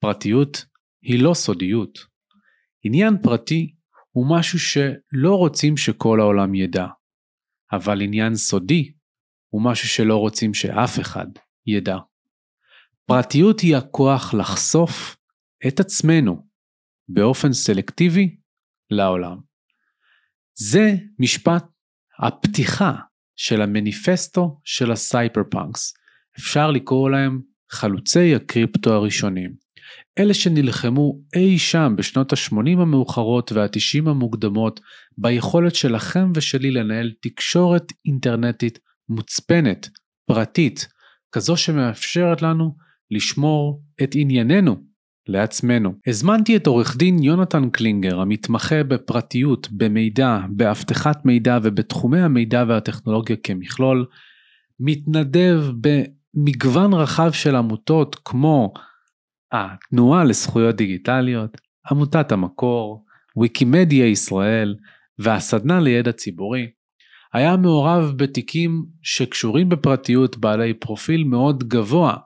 פרטיות היא לא סודיות. עניין פרטי הוא משהו שלא רוצים שכל העולם ידע, אבל עניין סודי הוא משהו שלא רוצים שאף אחד ידע. פרטיות היא הכוח לחשוף את עצמנו באופן סלקטיבי לעולם. זה משפט הפתיחה של המניפסטו של הסייפר פאנקס. אפשר לקרוא להם חלוצי הקריפטו הראשונים. אלה שנלחמו אי שם בשנות ה-80 המאוחרות וה-90 המוקדמות ביכולת שלכם ושלי לנהל תקשורת אינטרנטית מוצפנת, פרטית, כזו שמאפשרת לנו לשמור את ענייננו לעצמנו. הזמנתי את עורך דין יונתן קלינגר, המתמחה בפרטיות, במידע, באבטחת מידע ובתחומי המידע והטכנולוגיה כמכלול, מתנדב במגוון רחב של עמותות כמו התנועה לזכויות דיגיטליות, עמותת המקור, ויקימדיה ישראל והסדנה לידע ציבורי. היה מעורב בתיקים שקשורים בפרטיות בעלי פרופיל מאוד גבוה,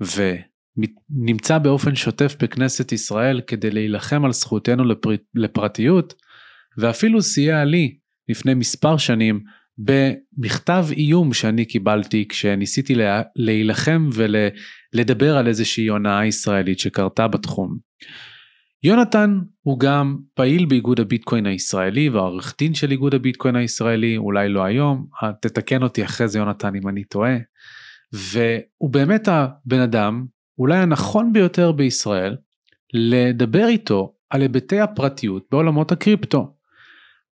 ונמצא באופן שוטף בכנסת ישראל כדי להילחם על זכותנו לפר... לפרטיות, ואפילו סייע לי לפני מספר שנים במכתב איום שאני קיבלתי כשניסיתי לה... להילחם ולדבר על איזושהי הונאה ישראלית שקרתה בתחום. יונתן הוא גם פעיל באיגוד הביטקוין הישראלי והעורך דין של איגוד הביטקוין הישראלי, אולי לא היום, תתקן אותי אחרי זה יונתן אם אני טועה. והוא באמת הבן אדם, אולי הנכון ביותר בישראל, לדבר איתו על היבטי הפרטיות בעולמות הקריפטו.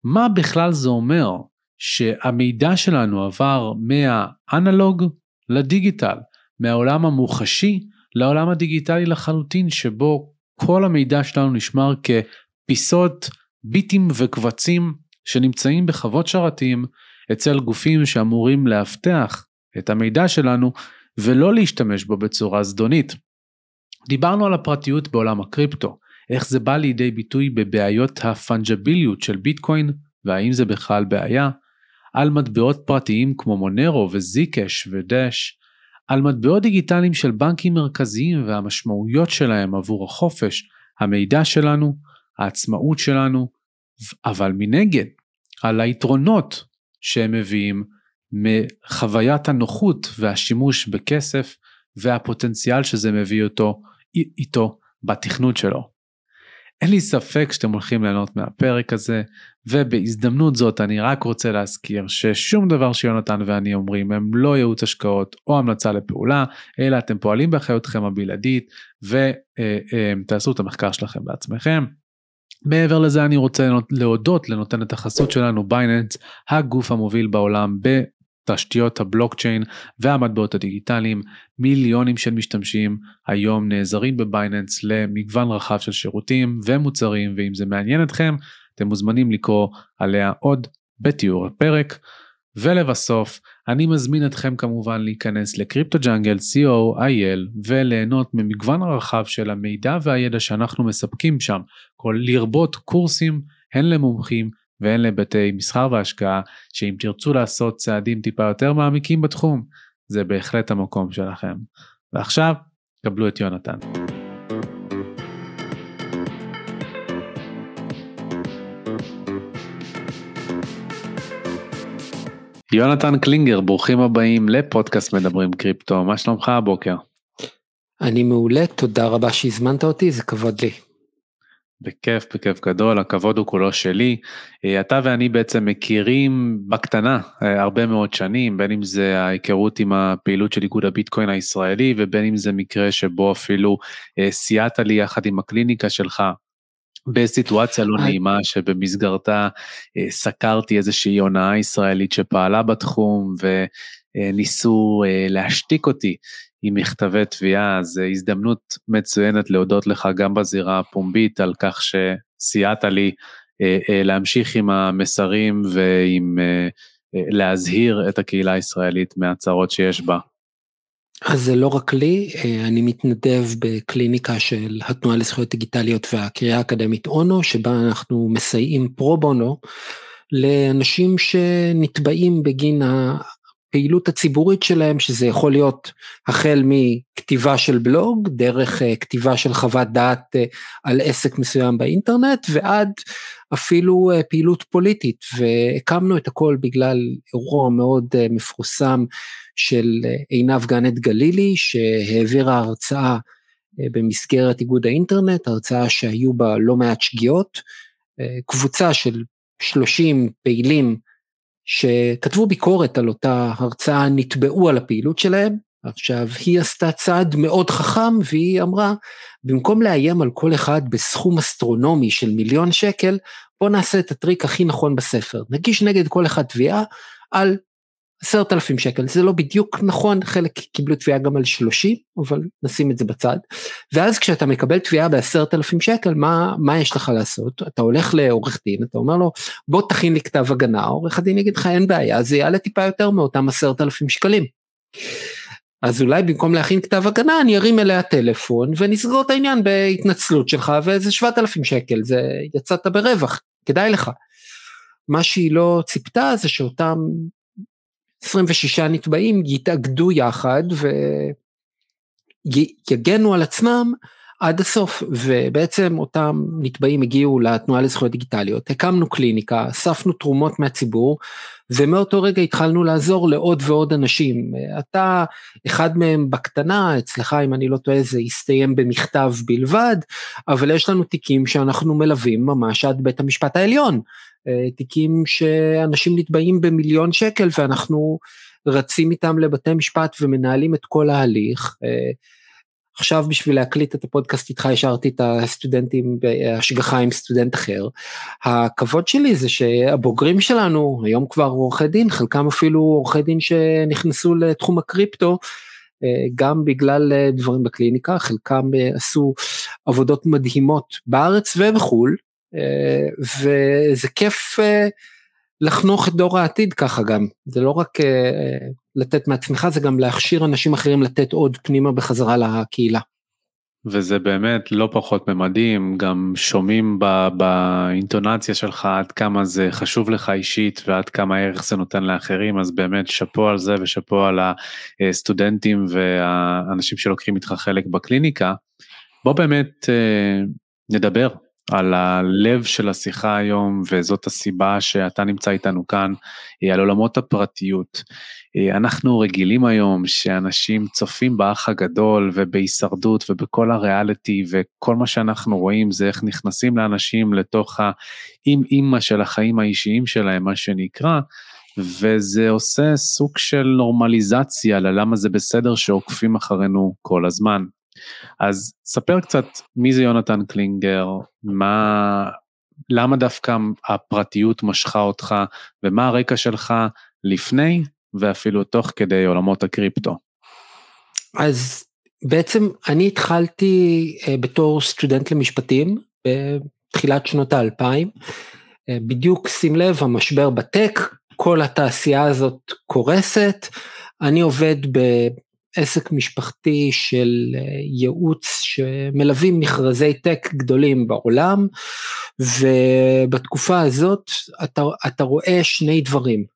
מה בכלל זה אומר שהמידע שלנו עבר מהאנלוג לדיגיטל, מהעולם המוחשי לעולם הדיגיטלי לחלוטין, שבו כל המידע שלנו נשמר כפיסות ביטים וקבצים שנמצאים בחוות שרתים אצל גופים שאמורים לאבטח את המידע שלנו ולא להשתמש בו בצורה זדונית. דיברנו על הפרטיות בעולם הקריפטו, איך זה בא לידי ביטוי בבעיות הפנג'ביליות של ביטקוין והאם זה בכלל בעיה, על מטבעות פרטיים כמו מונרו וזיקש ודש, על מטבעות דיגיטליים של בנקים מרכזיים והמשמעויות שלהם עבור החופש, המידע שלנו, העצמאות שלנו, אבל מנגד, על היתרונות שהם מביאים מחוויית הנוחות והשימוש בכסף והפוטנציאל שזה מביא אותו איתו בתכנות שלו. אין לי ספק שאתם הולכים ליהנות מהפרק הזה, ובהזדמנות זאת אני רק רוצה להזכיר ששום דבר שיונתן ואני אומרים הם לא ייעוץ השקעות או המלצה לפעולה, אלא אתם פועלים באחריותכם הבלעדית ותעשו את המחקר שלכם בעצמכם. מעבר לזה אני רוצה להודות לנותנת החסות שלנו בייננס, הגוף המוביל בעולם תשתיות הבלוקצ'יין והמטבעות הדיגיטליים, מיליונים של משתמשים היום נעזרים בבייננס למגוון רחב של שירותים ומוצרים, ואם זה מעניין אתכם, אתם מוזמנים לקרוא עליה עוד בתיאור הפרק. ולבסוף, אני מזמין אתכם כמובן להיכנס לקריפטו ג'אנגל co.il וליהנות ממגוון הרחב של המידע והידע שאנחנו מספקים שם, כל לרבות קורסים הן למומחים והן להיבטי מסחר והשקעה, שאם תרצו לעשות צעדים טיפה יותר מעמיקים בתחום, זה בהחלט המקום שלכם. ועכשיו, קבלו את יונתן. יונתן קלינגר, ברוכים הבאים לפודקאסט מדברים קריפטו, מה שלומך הבוקר? אני מעולה, תודה רבה שהזמנת אותי, זה כבוד לי. בכיף, בכיף גדול, הכבוד הוא כולו שלי. אה, אתה ואני בעצם מכירים בקטנה אה, הרבה מאוד שנים, בין אם זה ההיכרות עם הפעילות של איגוד הביטקוין הישראלי, ובין אם זה מקרה שבו אפילו אה, סייעת לי יחד עם הקליניקה שלך בסיטואציה לא נעימה שבמסגרתה סקרתי איזושהי הונאה ישראלית שפעלה בתחום וניסו להשתיק אותי עם מכתבי תביעה, אז הזדמנות מצוינת להודות לך גם בזירה הפומבית על כך שסייעת לי אה, אה, להמשיך עם המסרים ועם אה, להזהיר את הקהילה הישראלית מהצרות שיש בה. אז זה לא רק לי, אני מתנדב בקליניקה של התנועה לזכויות דיגיטליות והקריאה האקדמית אונו, שבה אנחנו מסייעים פרו בונו לאנשים שנתבעים בגין הפעילות הציבורית שלהם, שזה יכול להיות החל מכתיבה של בלוג, דרך uh, כתיבה של חוות דעת uh, על עסק מסוים באינטרנט, ועד אפילו uh, פעילות פוליטית, והקמנו את הכל בגלל אירוע מאוד מפורסם של עינב גנט גלילי, שהעבירה הרצאה במסגרת איגוד האינטרנט, הרצאה שהיו בה לא מעט שגיאות, קבוצה של 30 פעילים שכתבו ביקורת על אותה הרצאה, נתבעו על הפעילות שלהם. עכשיו, היא עשתה צעד מאוד חכם והיא אמרה, במקום לאיים על כל אחד בסכום אסטרונומי של מיליון שקל, בוא נעשה את הטריק הכי נכון בספר. נגיש נגד כל אחד תביעה על עשרת אלפים שקל, זה לא בדיוק נכון, חלק קיבלו תביעה גם על שלושים, אבל נשים את זה בצד. ואז כשאתה מקבל תביעה בעשרת אלפים שקל, מה, מה יש לך לעשות? אתה הולך לעורך דין, אתה אומר לו, בוא תכין לי כתב הגנה, עורך הדין יגיד לך אין בעיה, זה יעלה טיפה יותר מאותם עשרת אלפים שקלים. אז אולי במקום להכין כתב הגנה, אני ארים אליה טלפון ונסגור את העניין בהתנצלות שלך ואיזה שבעת אלפים שקל, זה יצאת ברווח, כדאי לך. מה שהיא לא ציפתה זה שאותם 26 נתבעים יתאגדו יחד ויגנו על עצמם עד הסוף, ובעצם אותם נתבעים הגיעו לתנועה לזכויות דיגיטליות, הקמנו קליניקה, אספנו תרומות מהציבור, ומאותו רגע התחלנו לעזור לעוד ועוד אנשים. אתה אחד מהם בקטנה, אצלך אם אני לא טועה זה הסתיים במכתב בלבד, אבל יש לנו תיקים שאנחנו מלווים ממש עד בית המשפט העליון. אה, תיקים שאנשים נתבעים במיליון שקל ואנחנו רצים איתם לבתי משפט ומנהלים את כל ההליך. אה, עכשיו בשביל להקליט את הפודקאסט איתך השארתי את הסטודנטים בהשגחה עם סטודנט אחר. הכבוד שלי זה שהבוגרים שלנו היום כבר עורכי דין, חלקם אפילו עורכי דין שנכנסו לתחום הקריפטו, אה, גם בגלל דברים בקליניקה, חלקם עשו עבודות מדהימות בארץ ובחו"ל, אה, וזה כיף אה, לחנוך את דור העתיד ככה גם, זה לא רק אה, לתת מעצמך, זה גם להכשיר אנשים אחרים לתת עוד פנימה בחזרה לקהילה. וזה באמת לא פחות ממדים, גם שומעים ב, באינטונציה שלך עד כמה זה חשוב לך אישית ועד כמה ערך זה נותן לאחרים, אז באמת שאפו על זה ושאפו על הסטודנטים והאנשים שלוקחים איתך חלק בקליניקה. בוא באמת נדבר על הלב של השיחה היום, וזאת הסיבה שאתה נמצא איתנו כאן, על עולמות הפרטיות. אנחנו רגילים היום שאנשים צופים באח הגדול ובהישרדות ובכל הריאליטי, וכל מה שאנחנו רואים זה איך נכנסים לאנשים לתוך האם-אימא של החיים האישיים שלהם, מה שנקרא, וזה עושה סוג של נורמליזציה ללמה זה בסדר שעוקפים אחרינו כל הזמן. אז ספר קצת מי זה יונתן קלינגר, מה, למה דווקא הפרטיות משכה אותך, ומה הרקע שלך לפני ואפילו תוך כדי עולמות הקריפטו. אז בעצם אני התחלתי אה, בתור סטודנט למשפטים בתחילת שנות האלפיים, אה, בדיוק שים לב המשבר בטק, כל התעשייה הזאת קורסת, אני עובד עסק משפחתי של אה, ייעוץ שמלווים מכרזי טק גדולים בעולם, ובתקופה הזאת אתה, אתה רואה שני דברים.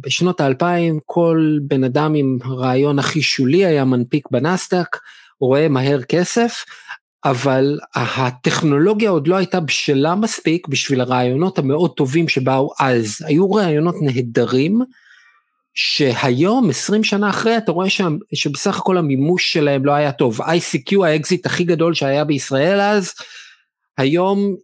בשנות האלפיים כל בן אדם עם רעיון הכי שולי היה מנפיק בנסדק, רואה מהר כסף, אבל הטכנולוגיה עוד לא הייתה בשלה מספיק בשביל הרעיונות המאוד טובים שבאו אז. היו רעיונות נהדרים, שהיום 20 שנה אחרי אתה רואה שם שבסך הכל המימוש שלהם לא היה טוב. ICQ האקזיט הכי גדול שהיה בישראל אז היום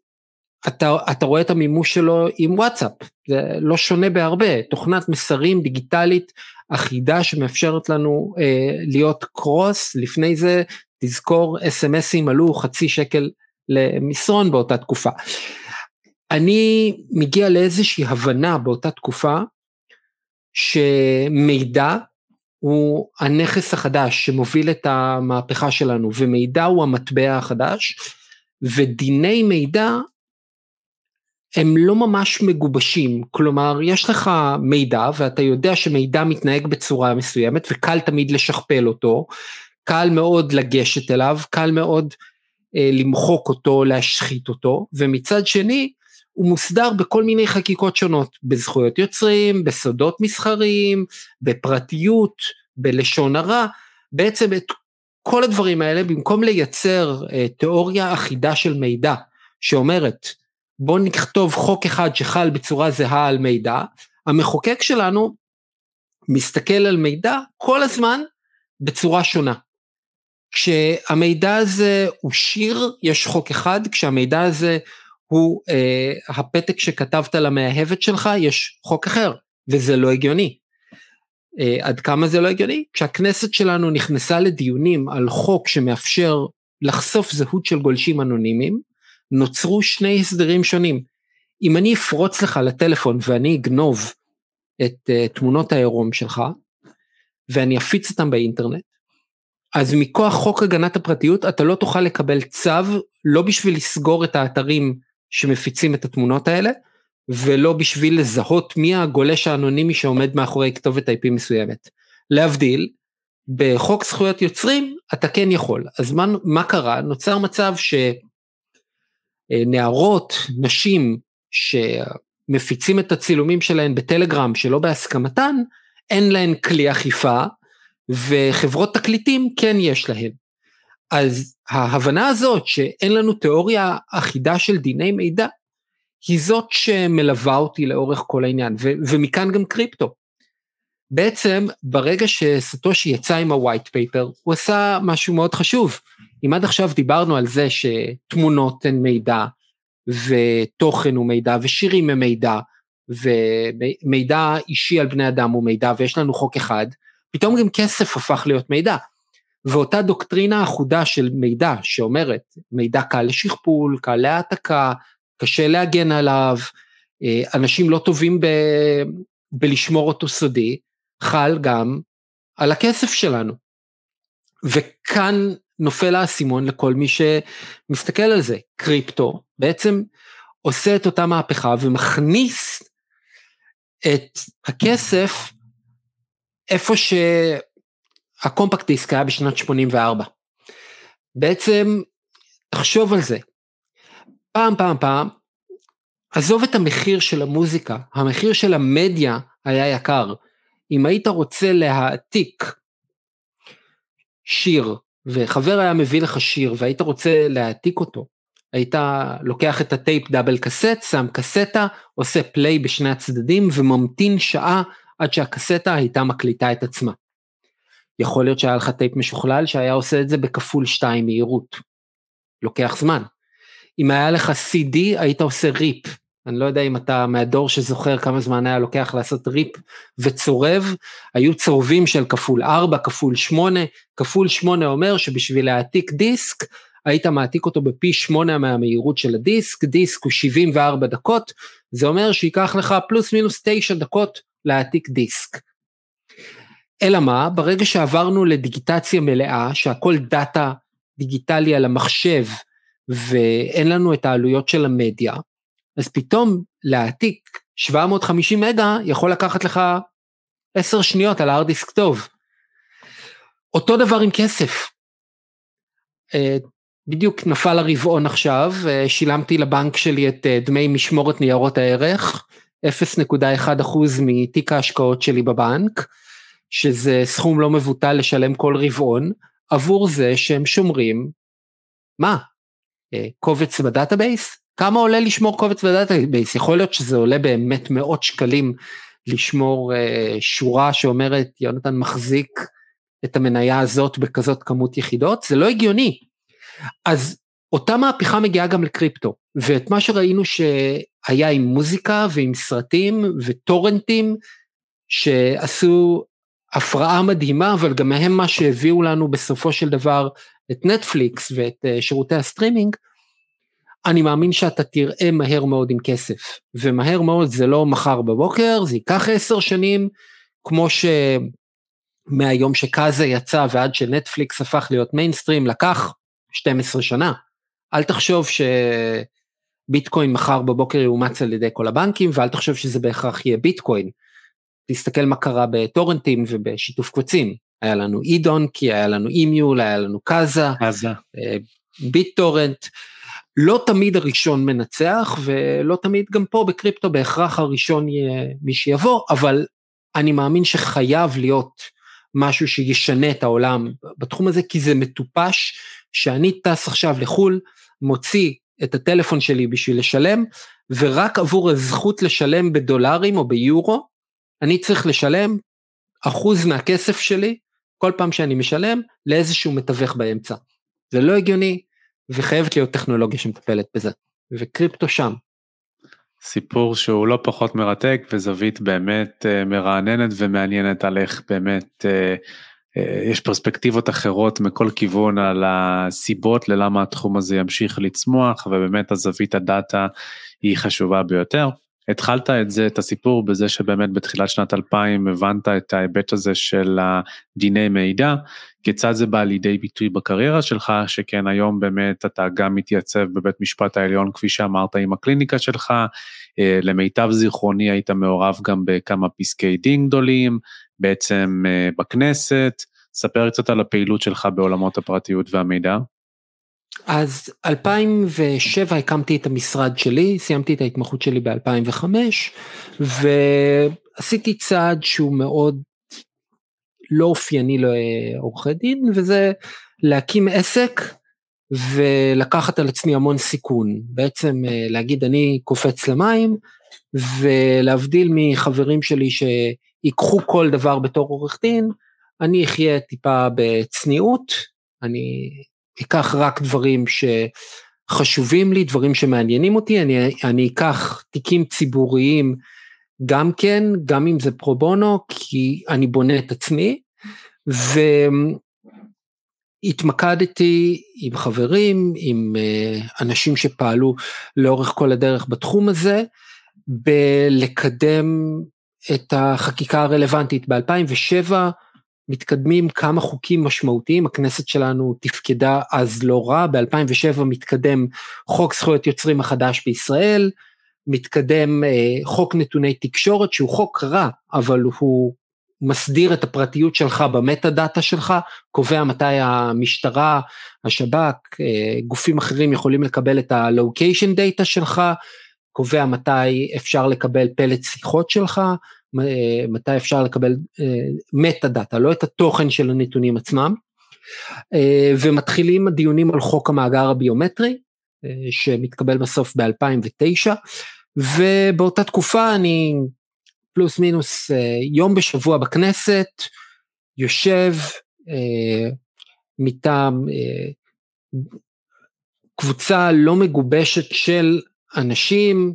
אתה, אתה רואה את המימוש שלו עם וואטסאפ. זה לא שונה בהרבה. תוכנת מסרים דיגיטלית אחידה שמאפשרת לנו אה, להיות cross לפני זה תזכור אס.אם.אסים עלו חצי שקל למסרון באותה תקופה. אני מגיע לאיזושהי הבנה באותה תקופה שמידע הוא הנכס החדש שמוביל את המהפכה שלנו, ומידע הוא המטבע החדש, ודיני מידע הם לא ממש מגובשים, כלומר יש לך מידע ואתה יודע שמידע מתנהג בצורה מסוימת וקל תמיד לשכפל אותו, קל מאוד לגשת אליו, קל מאוד אה, למחוק אותו, להשחית אותו, ומצד שני הוא מוסדר בכל מיני חקיקות שונות, בזכויות יוצרים, בסודות מסחריים, בפרטיות, בלשון הרע, בעצם את כל הדברים האלה, במקום לייצר אה, תיאוריה אחידה של מידע, שאומרת, בואו נכתוב חוק אחד שחל בצורה זהה על מידע, המחוקק שלנו מסתכל על מידע כל הזמן בצורה שונה. כשהמידע הזה הוא שיר, יש חוק אחד, כשהמידע הזה הוא אה, הפתק שכתבת למאהבת שלך, יש חוק אחר, וזה לא הגיוני. אה, עד כמה זה לא הגיוני? כשהכנסת שלנו נכנסה לדיונים על חוק שמאפשר לחשוף זהות של גולשים אנונימיים, נוצרו שני הסדרים שונים. אם אני אפרוץ לך לטלפון ואני אגנוב את uh, תמונות העירום שלך, ואני אפיץ אותם באינטרנט, אז מכוח חוק הגנת הפרטיות אתה לא תוכל לקבל צו, לא בשביל לסגור את האתרים שמפיצים את התמונות האלה, ולא בשביל לזהות מי הגולש האנונימי שעומד מאחורי כתובת IP מסוימת. להבדיל, בחוק זכויות יוצרים אתה כן יכול. אז מה, מה קרה? נוצר מצב שנערות, נשים שמפיצים את הצילומים שלהן בטלגרם שלא בהסכמתן, אין להן כלי אכיפה, וחברות תקליטים כן יש להן. אז ההבנה הזאת שאין לנו תיאוריה אחידה של דיני מידע, היא זאת שמלווה אותי לאורך כל העניין, ו- ומכאן גם קריפטו. בעצם ברגע שסטושי יצא עם ה-white paper, הוא עשה משהו מאוד חשוב. אם עד עכשיו דיברנו על זה שתמונות הן מידע, ותוכן הוא מידע, ושירים הם מידע, ומידע אישי על בני אדם הוא מידע, ויש לנו חוק אחד, פתאום גם כסף הפך להיות מידע. ואותה דוקטרינה אחודה של מידע שאומרת מידע קל לשכפול, קל להעתקה, קשה להגן עליו, אה, אנשים לא טובים ב, בלשמור אותו סודי, חל גם על הכסף שלנו. וכאן נופל האסימון לכל מי שמסתכל על זה. קריפטו בעצם עושה את אותה מהפכה ומכניס את הכסף איפה שהקומפקט דיסק היה בשנת 84. בעצם, תחשוב על זה, פעם פעם פעם, עזוב את המחיר של המוזיקה, המחיר של המדיה היה יקר. אם היית רוצה להעתיק שיר, וחבר היה מביא לך שיר והיית רוצה להעתיק אותו, היית לוקח את הטייפ double cassette, שם קסטה, עושה play בשני הצדדים וממתין שעה עד שהקסטה הייתה מקליטה את עצמה. יכול להיות שהיה לך טייפ משוכלל שהיה עושה את זה בכפול שתיים מהירות. לוקח זמן. אם היה לך CD היית עושה rip. אני לא יודע אם אתה מהדור שזוכר כמה זמן היה לוקח לעשות ריפ וצורב, היו צורבים של כפול 4, כפול 8, כפול 8 אומר שבשביל להעתיק דיסק, היית מעתיק אותו בפי 8 מהמהירות של הדיסק, דיסק הוא 74 דקות, זה אומר שייקח לך פלוס מינוס 9 דקות להעתיק דיסק. אלא מה, ברגע שעברנו לדיגיטציה מלאה, שהכל דאטה דיגיטלי על המחשב, ואין לנו את העלויות של המדיה, אז פתאום להעתיק 750 מגה יכול לקחת לך 10 שניות על הארדיסק טוב. אותו דבר עם כסף. אה, בדיוק נפל הרבעון עכשיו, אה, שילמתי לבנק שלי את אה, דמי משמורת ניירות הערך, 0.1% מתיק ההשקעות שלי בבנק, שזה סכום לא מבוטל לשלם כל רבעון, עבור זה שהם שומרים, מה? אה, קובץ ב database? כמה עולה לשמור קובץ ב database? יכול להיות שזה עולה באמת מאות שקלים לשמור אה, שורה שאומרת יונתן מחזיק את המניה הזאת בכזאת כמות יחידות? זה לא הגיוני. אז אותה מהפכה מגיעה גם לקריפטו, ואת מה שראינו שהיה עם מוזיקה ועם סרטים וטורנטים שעשו הפרעה מדהימה, אבל גם הם מה שהביאו לנו בסופו של דבר את נטפליקס ואת אה, שירותי הסטרימינג, אני מאמין שאתה תראה מהר מאוד עם כסף, ומהר מאוד זה לא מחר בבוקר, זה ייקח עשר שנים, כמו שמהיום שקאזה יצא ועד שנטפליקס הפך להיות מיינסטרים לקח 12 שנה. אל תחשוב שביטקוין מחר בבוקר יאומץ על ידי כל הבנקים, ואל תחשוב שזה בהכרח יהיה ביטקוין. תסתכל מה קרה בטורנטים ובשיתוף קבצים. היה לנו אידון, כי היה לנו אימיול, היה לנו קאזה, קאזה. ביט טורנט. לא תמיד הראשון מנצח, ולא תמיד גם פה בקריפטו בהכרח הראשון יהיה מי שיבוא, אבל אני מאמין שחייב להיות משהו שישנה את העולם בתחום הזה, כי זה מטופש שאני טס עכשיו לחו"ל, מוציא את הטלפון שלי בשביל לשלם, ורק עבור הזכות לשלם בדולרים או ביורו, אני צריך לשלם אחוז מהכסף שלי, כל פעם שאני משלם, לאיזשהו מתווך באמצע. זה לא הגיוני, וחייבת להיות טכנולוגיה שמטפלת בזה, וקריפטו שם. סיפור שהוא לא פחות מרתק וזווית באמת אה, מרעננת ומעניינת על איך באמת אה, אה, יש פרספקטיבות אחרות מכל כיוון על הסיבות ללמה התחום הזה ימשיך לצמוח ובאמת הזווית הדאטה היא חשובה ביותר. התחלת את זה, את הסיפור בזה שבאמת בתחילת שנת 2000 הבנת את ההיבט הזה של דיני מידע, כיצד זה בא לידי ביטוי בקריירה שלך, שכן היום באמת אתה גם מתייצב בבית משפט העליון כפי שאמרת עם הקליניקה שלך, אה, למיטב זיכרוני היית מעורב גם בכמה פסקי דין גדולים, בעצם אה, בכנסת, ספר קצת על הפעילות שלך בעולמות הפרטיות והמידע. אז 2007 הקמתי את המשרד שלי, סיימתי את ההתמחות שלי ב-2005, ועשיתי צעד שהוא מאוד לא אופייני לעורכי דין, וזה להקים עסק ולקחת על עצמי המון סיכון. בעצם אה, להגיד אני קופץ למים, ולהבדיל מחברים שלי שיקחו כל דבר בתור עורך דין, אני אחיה טיפה בצניעות, אני אקח רק דברים שחשובים לי, דברים שמעניינים אותי, אני, אני אקח תיקים ציבוריים גם כן, גם אם זה פרו בונו, כי אני בונה את עצמי, והתמקדתי עם חברים, עם אה, אנשים שפעלו לאורך כל הדרך בתחום הזה, בלקדם את החקיקה הרלוונטית. ב-2007 מתקדמים כמה חוקים משמעותיים, הכנסת שלנו תפקדה אז לא רע, ב-2007 מתקדם חוק זכויות יוצרים החדש בישראל, מתקדם אה, חוק נתוני תקשורת שהוא חוק רע, אבל הוא מסדיר את הפרטיות שלך במטה דאטה שלך, קובע מתי המשטרה, השב"כ, אה, גופים אחרים יכולים לקבל את הלוקיישן דאטה שלך, קובע מתי אפשר לקבל פלט שיחות שלך, מתי אפשר לקבל מטה דאטה, לא את התוכן של הנתונים עצמם, אה, ומתחילים הדיונים על חוק המאגר הביומטרי, אה, שמתקבל בסוף ב-2009, ובאותה תקופה אני פלוס מינוס אה, יום בשבוע בכנסת, יושב מטעם קבוצה לא מגובשת של אנשים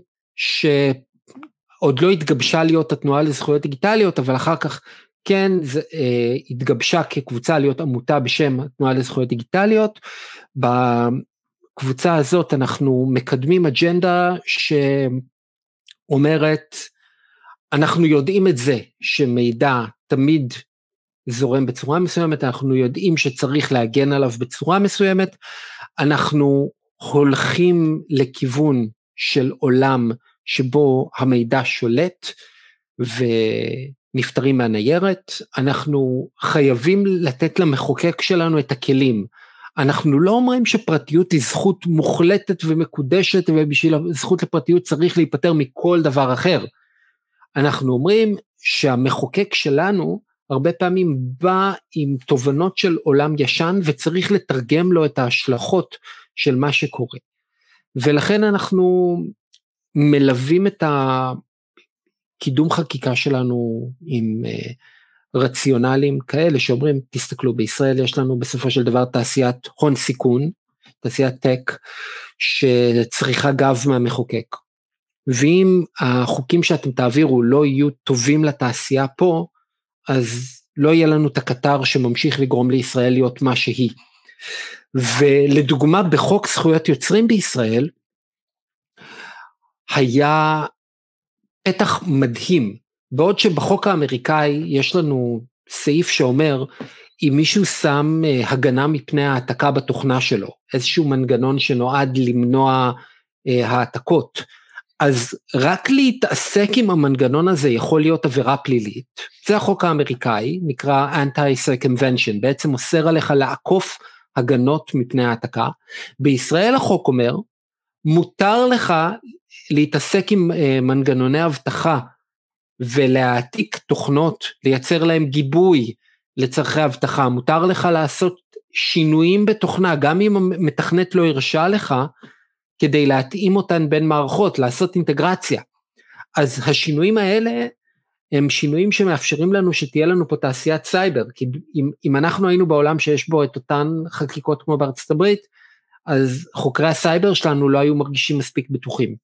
שעוד לא התגבשה להיות התנועה לזכויות דיגיטליות, אבל אחר כך כן זה, אה, התגבשה כקבוצה להיות עמותה בשם התנועה לזכויות דיגיטליות. בקבוצה הזאת אנחנו מקדמים אג'נדה שאומרת, אנחנו יודעים את זה שמידע תמיד זורם בצורה מסוימת, אנחנו יודעים שצריך להגן עליו בצורה מסוימת, אנחנו הולכים לכיוון של עולם שבו המידע שולט ונפטרים מהניירת, אנחנו חייבים לתת למחוקק שלנו את הכלים. אנחנו לא אומרים שפרטיות היא זכות מוחלטת ומקודשת ובשביל הזכות לפרטיות צריך להיפטר מכל דבר אחר. אנחנו אומרים שהמחוקק שלנו הרבה פעמים בא עם תובנות של עולם ישן וצריך לתרגם לו את ההשלכות של מה שקורה. ולכן אנחנו מלווים את הקידום חקיקה שלנו עם אה, רציונלים כאלה שאומרים, תסתכלו, בישראל יש לנו בסופו של דבר תעשיית הון סיכון, תעשיית טק, שצריכה גב מהמחוקק. ואם החוקים שאתם תעבירו לא יהיו טובים לתעשייה פה, אז לא יהיה לנו את הקטר שממשיך לגרום לישראל להיות מה שהיא. ולדוגמה בחוק זכויות יוצרים בישראל, היה פתח מדהים, בעוד שבחוק האמריקאי יש לנו סעיף שאומר, אם מישהו שם אה, הגנה מפני העתקה בתוכנה שלו, איזשהו מנגנון שנועד למנוע אה, העתקות, אז רק להתעסק עם המנגנון הזה יכול להיות עבירה פלילית. זה החוק האמריקאי, נקרא Anti-Circumvention, בעצם אוסר עליך לעקוף הגנות מפני העתקה. בישראל החוק אומר מותר לך להתעסק עם אה, מנגנוני אבטחה ולהעתיק תוכנות, לייצר להם גיבוי לצורכי אבטחה, מותר לך לעשות שינויים בתוכנה, גם אם המתכנת לא הרשה לך, כדי להתאים אותן בין מערכות, לעשות אינטגרציה. אז השינויים האלה הם שינויים שמאפשרים לנו שתהיה לנו פה תעשיית סייבר, כי אם, אם אנחנו היינו בעולם שיש בו את אותן חקיקות כמו בארצות הברית, אז חוקרי הסייבר שלנו לא היו מרגישים מספיק בטוחים.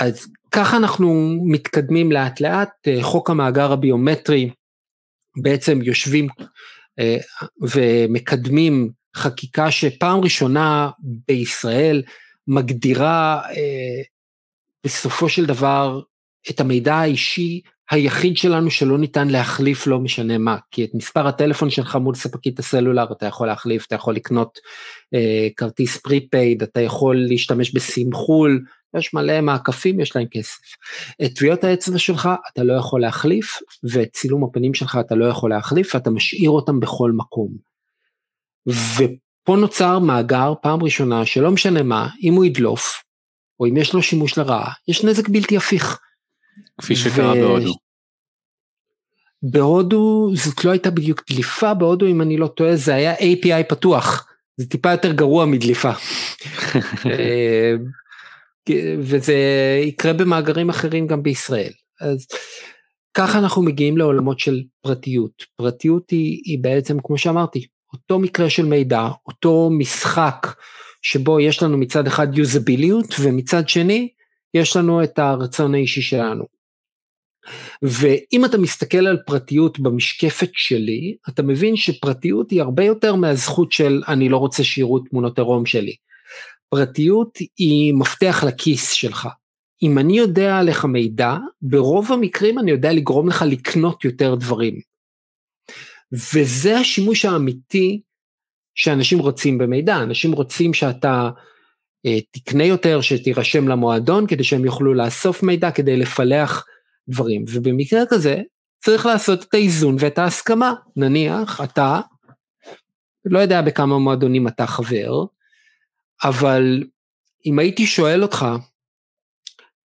אז ככה אנחנו מתקדמים לאט לאט, אה, חוק המאגר הביומטרי בעצם יושבים אה, ומקדמים חקיקה שפעם ראשונה בישראל מגדירה אה, בסופו של דבר את המידע האישי היחיד שלנו שלא ניתן להחליף לא משנה מה, כי את מספר הטלפון שלך מול ספקית הסלולר אתה יכול להחליף, אתה יכול לקנות אה, כרטיס prepaid, אתה יכול להשתמש בסים חו"ל, יש מלא מעקפים, יש להם כסף. את טביעות האצבע שלך אתה לא יכול להחליף, ואת צילום הפנים שלך אתה לא יכול להחליף, אתה משאיר אותם בכל מקום. ופה נוצר מאגר פעם ראשונה שלא משנה מה, אם הוא ידלוף, או אם יש לו שימוש לרעה, יש נזק בלתי הפיך. כפי שקרה ו... בהודו. בהודו זאת לא הייתה בדיוק דליפה, בהודו אם אני לא טועה זה היה API פתוח, זה טיפה יותר גרוע מדליפה. אה, וזה יקרה במאגרים אחרים גם בישראל. אז ככה אנחנו מגיעים לעולמות של פרטיות. פרטיות היא, היא בעצם, כמו שאמרתי, אותו מקרה של מידע, אותו משחק שבו יש לנו מצד אחד יוזביליות ומצד שני יש לנו את הרצון האישי שלנו. ואם אתה מסתכל על פרטיות במשקפת שלי, אתה מבין שפרטיות היא הרבה יותר מהזכות של אני לא רוצה שיראו תמונות עירום שלי. פרטיות היא מפתח לכיס שלך. אם אני יודע עליך מידע, ברוב המקרים אני יודע לגרום לך לקנות יותר דברים. וזה השימוש האמיתי שאנשים רוצים במידע, אנשים רוצים שאתה תקנה יותר, שתירשם למועדון, כדי שהם יוכלו לאסוף מידע, כדי לפלח דברים, ובמקרה כזה צריך לעשות את האיזון ואת ההסכמה. נניח אתה, לא יודע בכמה מועדונים אתה חבר, אבל אם הייתי שואל אותך,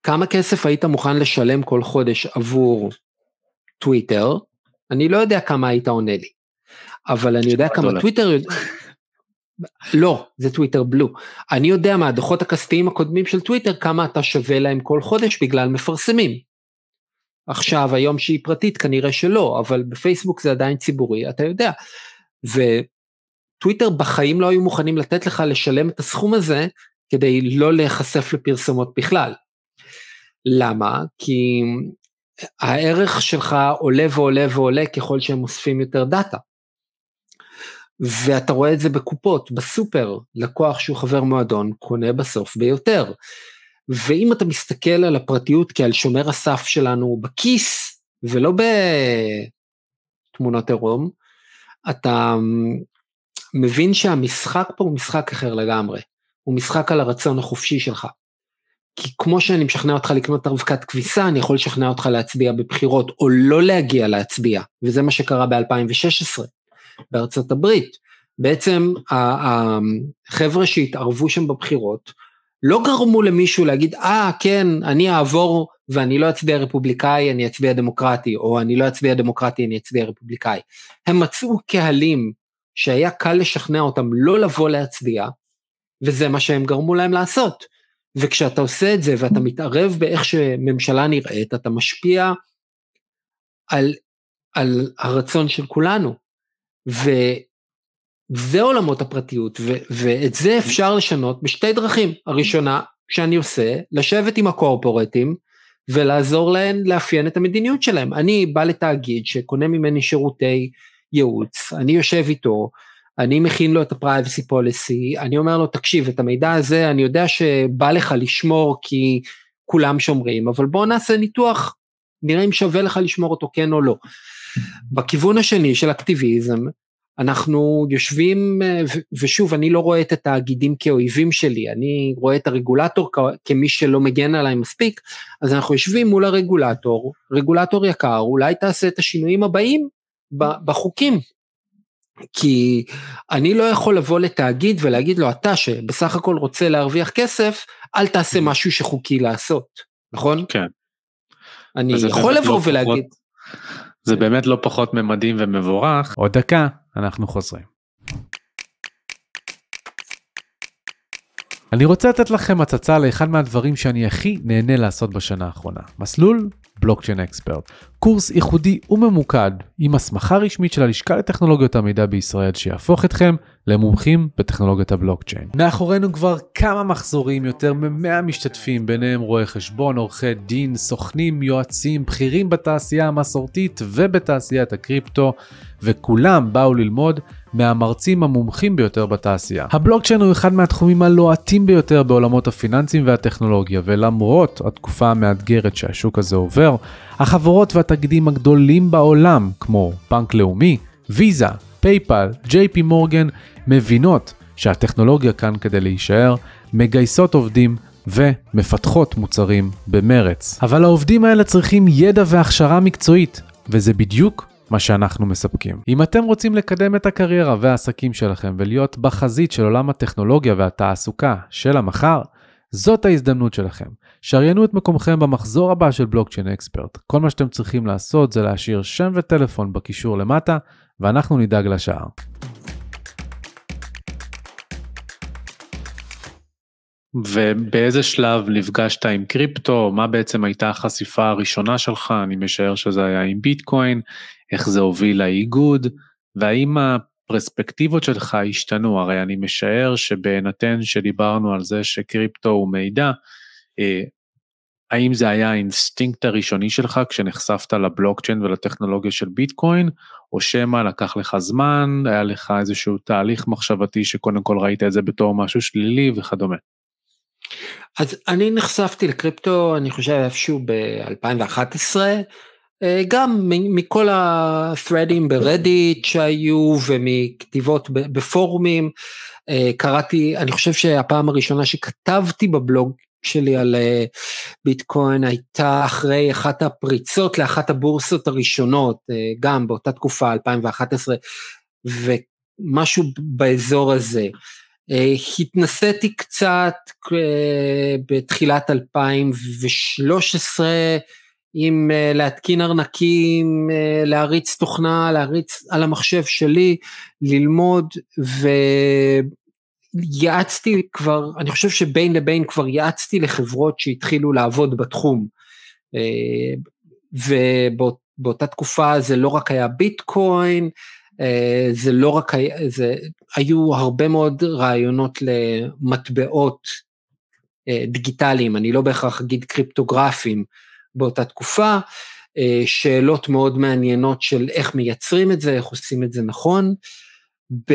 כמה כסף היית מוכן לשלם כל חודש עבור טוויטר, אני לא יודע כמה היית עונה לי. אבל אני יודע כמה דולר. טוויטר... לא, זה טוויטר בלו. אני יודע מהדוחות הכספיים הקודמים של טוויטר כמה אתה שווה להם כל חודש בגלל מפרסמים. עכשיו, היום שהיא פרטית כנראה שלא, אבל בפייסבוק זה עדיין ציבורי, אתה יודע. וטוויטר בחיים לא היו מוכנים לתת לך לשלם את הסכום הזה כדי לא להיחשף לפרסומות בכלל. למה? כי הערך שלך עולה ועולה ועולה ככל שהם אוספים יותר דאטה. ואתה רואה את זה בקופות, בסופר, לקוח שהוא חבר מועדון קונה בסוף ביותר. ואם אתה מסתכל על הפרטיות כעל שומר הסף שלנו בכיס, ולא בתמונות עירום, אתה מבין שהמשחק פה הוא משחק אחר לגמרי. הוא משחק על הרצון החופשי שלך. כי כמו שאני משכנע אותך לקנות אבקת כביסה, אני יכול לשכנע אותך להצביע בבחירות, או לא להגיע להצביע, וזה מה שקרה ב-2016 בארצות הברית. בעצם החבר'ה שהתערבו שם בבחירות, לא גרמו למישהו להגיד, אה, ah, כן, אני אעבור ואני לא אצביע רפובליקאי, אני אצביע דמוקרטי, או אני לא אצביע דמוקרטי, אני אצביע רפובליקאי. הם מצאו קהלים שהיה קל לשכנע אותם לא לבוא להצביע, וזה מה שהם גרמו להם לעשות. וכשאתה עושה את זה ואתה מתערב באיך שממשלה נראית, אתה משפיע על, על הרצון של כולנו. ו, זה עולמות הפרטיות, ו- ואת זה אפשר לשנות בשתי דרכים. הראשונה, שאני עושה, לשבת עם הקורפורטים ולעזור להם לאפיין את המדיניות שלהם. אני בא לתאגיד שקונה ממני שירותי ייעוץ, אני יושב איתו, אני מכין לו את ה-privacy policy, אני אומר לו, תקשיב, את המידע הזה אני יודע שבא לך לשמור כי כולם שומרים, אבל בוא נעשה ניתוח, נראה אם שווה לך לשמור אותו כן או לא. בכיוון השני של אקטיביזם, אנחנו יושבים, ושוב, אני לא רואה את התאגידים כאויבים שלי, אני רואה את הרגולטור כמי שלא מגן עליי מספיק, אז אנחנו יושבים מול הרגולטור, רגולטור יקר, אולי תעשה את השינויים הבאים בחוקים. כי אני לא יכול לבוא לתאגיד ולהגיד לו, אתה שבסך הכל רוצה להרוויח כסף, אל תעשה משהו שחוקי לעשות, נכון? כן. אני יכול לבוא לא ולהגיד... זה באמת לא פחות ממדהים ומבורך. עוד דקה, אנחנו חוזרים. אני רוצה לתת לכם הצצה לאחד מהדברים שאני הכי נהנה לעשות בשנה האחרונה. מסלול בלוקצ'יין אקספרט. קורס ייחודי וממוקד עם הסמכה רשמית של הלשכה לטכנולוגיות המידע בישראל שיהפוך אתכם למומחים בטכנולוגיית הבלוקצ'יין. מאחורינו כבר כמה מחזורים, יותר מ-100 משתתפים, ביניהם רואי חשבון, עורכי דין, סוכנים, יועצים, בכירים בתעשייה המסורתית ובתעשיית הקריפטו, וכולם באו ללמוד מהמרצים המומחים ביותר בתעשייה. הבלוקצ'יין הוא אחד מהתחומים הלוהטים ביותר בעולמות הפיננסים והטכנולוגיה, ולמרות התקופה המאתגרת שהשוק הזה עובר, החברות והתאגידים הגדולים בעולם, כמו בנק לאומי, ויזה, פייפל, ג'יי פי מורגן, מבינות שהטכנולוגיה כאן כדי להישאר, מגייסות עובדים ומפתחות מוצרים במרץ. אבל העובדים האלה צריכים ידע והכשרה מקצועית, וזה בדיוק מה שאנחנו מספקים. אם אתם רוצים לקדם את הקריירה והעסקים שלכם ולהיות בחזית של עולם הטכנולוגיה והתעסוקה של המחר, זאת ההזדמנות שלכם. שריינו את מקומכם במחזור הבא של בלוקצ'יין אקספרט. כל מה שאתם צריכים לעשות זה להשאיר שם וטלפון בקישור למטה, ואנחנו נדאג לשאר. ובאיזה שלב נפגשת עם קריפטו, מה בעצם הייתה החשיפה הראשונה שלך, אני משער שזה היה עם ביטקוין, איך זה הוביל לאיגוד, והאם הפרספקטיבות שלך השתנו, הרי אני משער שבהינתן שדיברנו על זה שקריפטו הוא מידע, אה, האם זה היה האינסטינקט הראשוני שלך כשנחשפת לבלוקצ'יין ולטכנולוגיה של ביטקוין, או שמא לקח לך זמן, היה לך איזשהו תהליך מחשבתי שקודם כל ראית את זה בתור משהו שלילי וכדומה. אז אני נחשפתי לקריפטו, אני חושב איפשהו ב-2011, אה, גם מכל ה-threadים ברדיט שהיו ומכתיבות בפורומים, אה, קראתי, אני חושב שהפעם הראשונה שכתבתי בבלוג שלי על אה, ביטקוין הייתה אחרי אחת הפריצות לאחת הבורסות הראשונות, גם באותה תקופה, 2011, ומשהו באזור הזה. התנסיתי קצת בתחילת 2013, עם אה, להתקין ארנקים, אה, להריץ תוכנה, להריץ על המחשב שלי, ללמוד, ויעצתי כבר, אני חושב שבין לבין כבר יעצתי לחברות שהתחילו לעבוד בתחום. אה, ובאותה תקופה זה לא רק היה ביטקוין, זה לא רק היה, זה, היו הרבה מאוד רעיונות למטבעות דיגיטליים, אני לא בהכרח אגיד קריפטוגרפיים, באותה תקופה, אה, שאלות מאוד מעניינות של איך מייצרים את זה, איך עושים את זה נכון. ב...